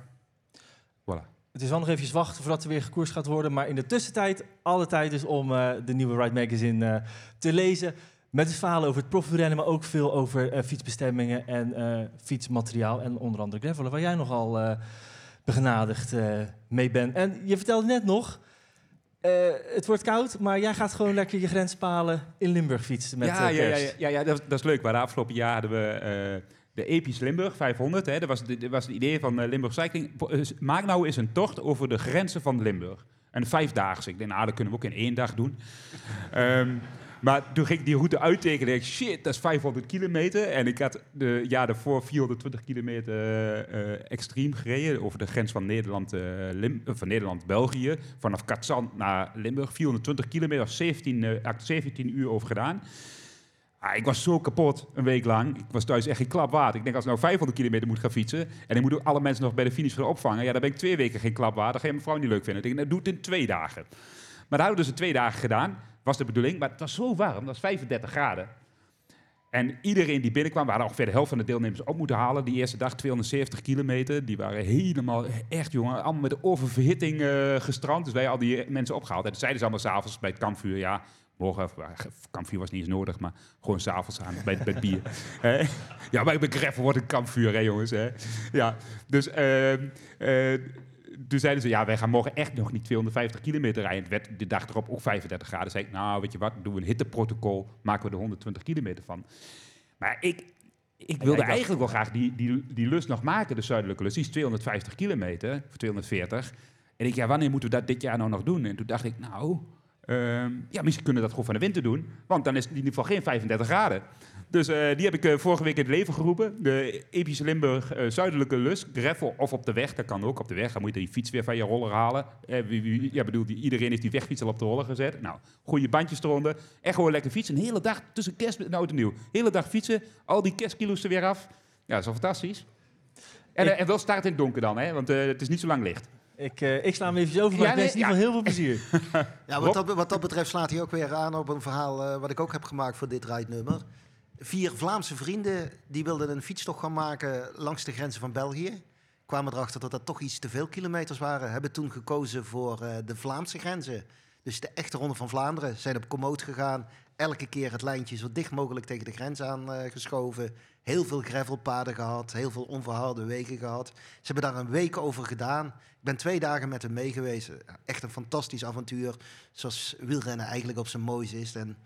Voilà. Het is wel nog eventjes wachten voordat er weer gekoerst gaat worden. Maar in de tussentijd, alle tijd is om eh, de nieuwe Ride Magazine eh, te lezen. Met het verhaal over het profrennen, maar ook veel over eh, fietsbestemmingen en eh, fietsmateriaal. En onder andere gravelen, waar jij nogal eh begenadigd eh, mee bent. En je vertelde net nog, eh, het wordt koud, maar jij gaat gewoon lekker je grenspalen in Limburg fietsen met ja, eh, ja, ja, kerst. ja, ja, dat, dat is leuk. Maar de afgelopen jaar hadden we de Episch Limburg 500. Hè. Dat, was, de- dat was het idee van Limburg Cycling. Maak nou eens een tocht over de grenzen van Limburg. Een vijfdaagse. Ik denk, nou, dat kunnen we ook in één dag doen. Ehm, maar toen ging ik die route uittekenen. shit, dat is 500 kilometer. En ik had de jaar daarvoor 420 kilometer eh, extreem gereden. Over de grens van Nederland, eh, Lim- eh, van Nederland-België. Vanaf Katzand naar Limburg. 420 kilometer, 17, eh, had ik 17 uur over gedaan. Ah, ik was zo kapot een week lang. Ik was thuis echt geen klap waard. Ik denk, als ik nou 500 kilometer moet gaan fietsen... en ik moet ook alle mensen nog bij de finish gaan opvangen... ja, dan ben ik twee weken geen klap waard. Dan ga je mijn niet leuk vinden. Ik denk, nou, doe het in twee dagen. Maar dat hadden we dus in twee dagen gedaan. Was de bedoeling. Maar het was zo warm. Dat was 35 graden. En iedereen die binnenkwam... we hadden ongeveer de helft van de deelnemers op moeten halen. Die eerste dag 270 kilometer. Die waren helemaal, echt jongen... allemaal met de oververhitting eh, gestrand. Dus wij al die mensen opgehaald. En toen zeiden ze allemaal s'avonds bij het kampvuur... ja, morgen, kampvuur was niet eens nodig, maar gewoon s'avonds aan bij, bij het bier. Ja, maar bij Greffel wordt een kampvuur, hè jongens. Hè? Ja, dus ehm, eh, toen zeiden ze, ja, wij gaan morgen echt nog niet 250 kilometer rijden. Het werd de dag erop ook 35 graden. zei ik, nou, weet je wat, doen we een hitteprotocol, maken we er 120 kilometer van. Maar ik, ik wilde eigenlijk wel graag die, die, die lus nog maken, de zuidelijke lus. Die is 250 kilometer, of 240. En ik, ja, wanneer moeten we dat dit jaar nou nog doen? En toen dacht ik, nou, ehm, ja, misschien kunnen we dat gewoon van de winter doen. Want dan is het in ieder geval geen 35 graden. Dus eh, die heb ik eh, vorige week in het leven geroepen. De Epische Limburg eh, Zuidelijke Lus. Greffel of op de weg, dat kan ook op de weg. Dan moet je die fiets weer van je roller halen. Eh, wie, wie- ja, bedoel, die, iedereen heeft die wegfiets al op de roller gezet. Nou, goede bandjes eronder. Echt gewoon lekker fietsen. Een hele dag tussen kerst en oud en nieuw. Hele dag fietsen. Al die kerstkilo's er weer af. Ja, dat is wel fantastisch. En, en wel start in het donker dan, hè? want eh, het is niet zo lang licht. Ik, eh, ik sla hem even over, maar Ja, ik wens in nee, ieder geval heel veel plezier. Ja, wat dat, wat dat betreft slaat hij ook weer aan op een verhaal eh, wat ik ook heb gemaakt voor dit rijdnummer. Vier Vlaamse vrienden die wilden een fietstocht gaan maken langs de grenzen van België. Kwamen erachter dat dat toch iets te veel kilometers waren. Hebben toen gekozen voor eh, de Vlaamse grenzen. Dus de echte Ronde van Vlaanderen. Zijn op Komoot gegaan. Elke keer het lijntje zo dicht mogelijk tegen de grens aan eh, geschoven. Heel veel gravelpaden gehad. Heel veel onverharde wegen gehad. Ze hebben daar een week over gedaan. Ik ben twee dagen met hem mee geweest. Echt een fantastisch avontuur. Zoals wielrennen eigenlijk op zijn moois is. En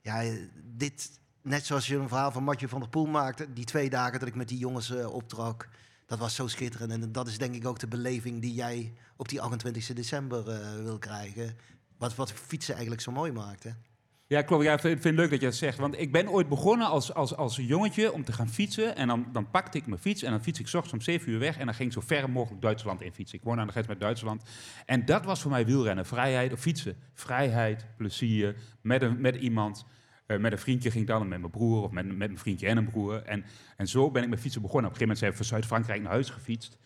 ja, dit, net zoals je een verhaal van Mathieu van der Poel maakte. Die twee dagen dat ik met die jongens eh, optrok. Dat was zo schitterend. En dat is denk ik ook de beleving die jij op die 28 december eh, wil krijgen. Wat, wat fietsen eigenlijk zo mooi maakt. Hè? Ja, klopt. Ja, ik vind, het leuk dat je dat zegt. Want ik ben ooit begonnen als, als, als jongetje om te gaan fietsen. En dan, dan pakte ik mijn fiets en dan fiets ik ochtends om 7 uur weg. En dan ging ik zo ver mogelijk Duitsland in fietsen. Ik woon aan de grens met Duitsland. En dat was voor mij wielrennen. Vrijheid of fietsen. Vrijheid, plezier, met, een, met iemand. Eh, met een vriendje ging ik dan, met mijn broer of met, met mijn vriendje en een broer. En, en zo ben ik met fietsen begonnen. Op een gegeven moment zijn we van Zuid-Frankrijk naar huis gefietst.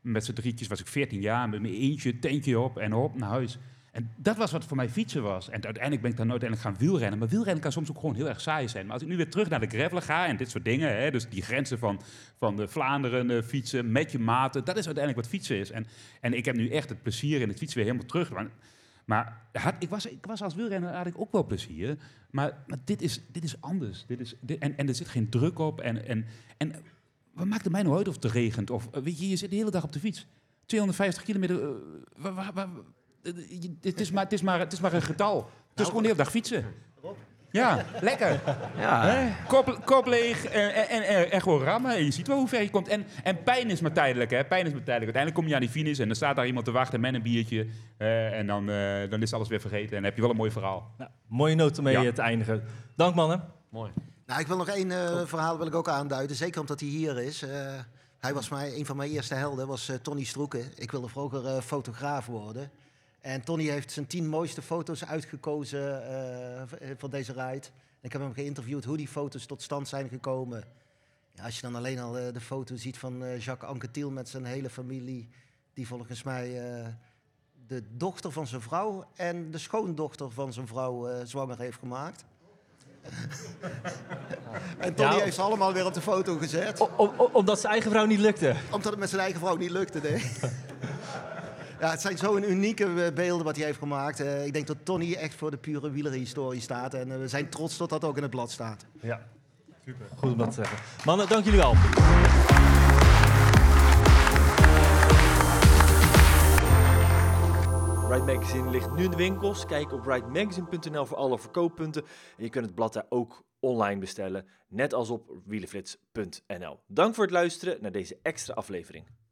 Met z'n drietjes was ik 14 jaar, met mijn eentje, tentje op en op naar huis. En dat was wat voor mij fietsen was. En uiteindelijk ben ik dan uiteindelijk gaan wielrennen. Maar wielrennen kan soms ook gewoon heel erg saai zijn. Maar als ik nu weer terug naar de gravelen ga en dit soort dingen, hè, dus die grenzen van, van de Vlaanderen eh, fietsen met je maten, dat is uiteindelijk wat fietsen is. En, en ik heb nu echt het plezier in het fietsen weer helemaal terug. Maar had, ik, was, ik was als wielrenner had ik ook wel plezier. Maar, maar dit, is, dit is anders. Dit is, dit- en, en er zit geen druk op. En, en, en wat maakt het mij nou uit of het regent? Of, eh, weet je, je zit de hele dag op de fiets. 250 kilometer. het, is maar, het, is maar, het is maar een getal. Het is gewoon de hele dag fietsen. Ja, lekker. Ja, Hè? Kop, kop leeg en, en, en, en- en gewoon rammen. En je ziet wel hoe ver je komt. En, en pijn is maar tijdelijk. Hè? Pijn is maar tijdelijk. Uiteindelijk kom je aan die finish en dan staat daar iemand te wachten met een biertje. eh, en dan, eh, dan is alles weer vergeten. En dan heb je wel een mooi verhaal. Nou, mooie noot om mee Ja. te eindigen. Dank mannen. mooi. Nou, ik wil nog één eh, verhaal wil ik ook aanduiden. Zeker omdat hij hier is. Eh, hij was mij, een van mijn eerste helden, was eh, Tony Stroeken. Ik wilde vroeger eh, fotograaf worden. En Tony heeft zijn tien mooiste foto's uitgekozen v- eh, voor deze ride. Ik heb hem geïnterviewd hoe die foto's tot stand zijn gekomen. Ja, als je dan alleen al eh, de foto ziet van eh, Jacques Anquetil met zijn hele familie. Die volgens mij de dochter van zijn vrouw en de schoondochter van zijn vrouw zwanger heeft gemaakt. En Tony Ja. heeft ze allemaal weer op de foto gezet. Omdat zijn eigen vrouw niet lukte. Omdat het met zijn eigen vrouw niet lukte, nee. Ja, het zijn zo'n unieke eh, beelden wat hij heeft gemaakt. Eh, ik denk dat Tony echt voor de pure wielerhistorie staat. En eh, we zijn trots dat dat ook in het blad staat. Ja. Super. Goed om dat te zeggen. Mannen, dank jullie wel. Ride Magazine ligt nu in de winkels. Kijk op ridemagazine.nl voor alle verkooppunten. En je kunt het blad daar ook online bestellen, net als op wielenflits.nl. Dank voor het luisteren naar deze extra aflevering.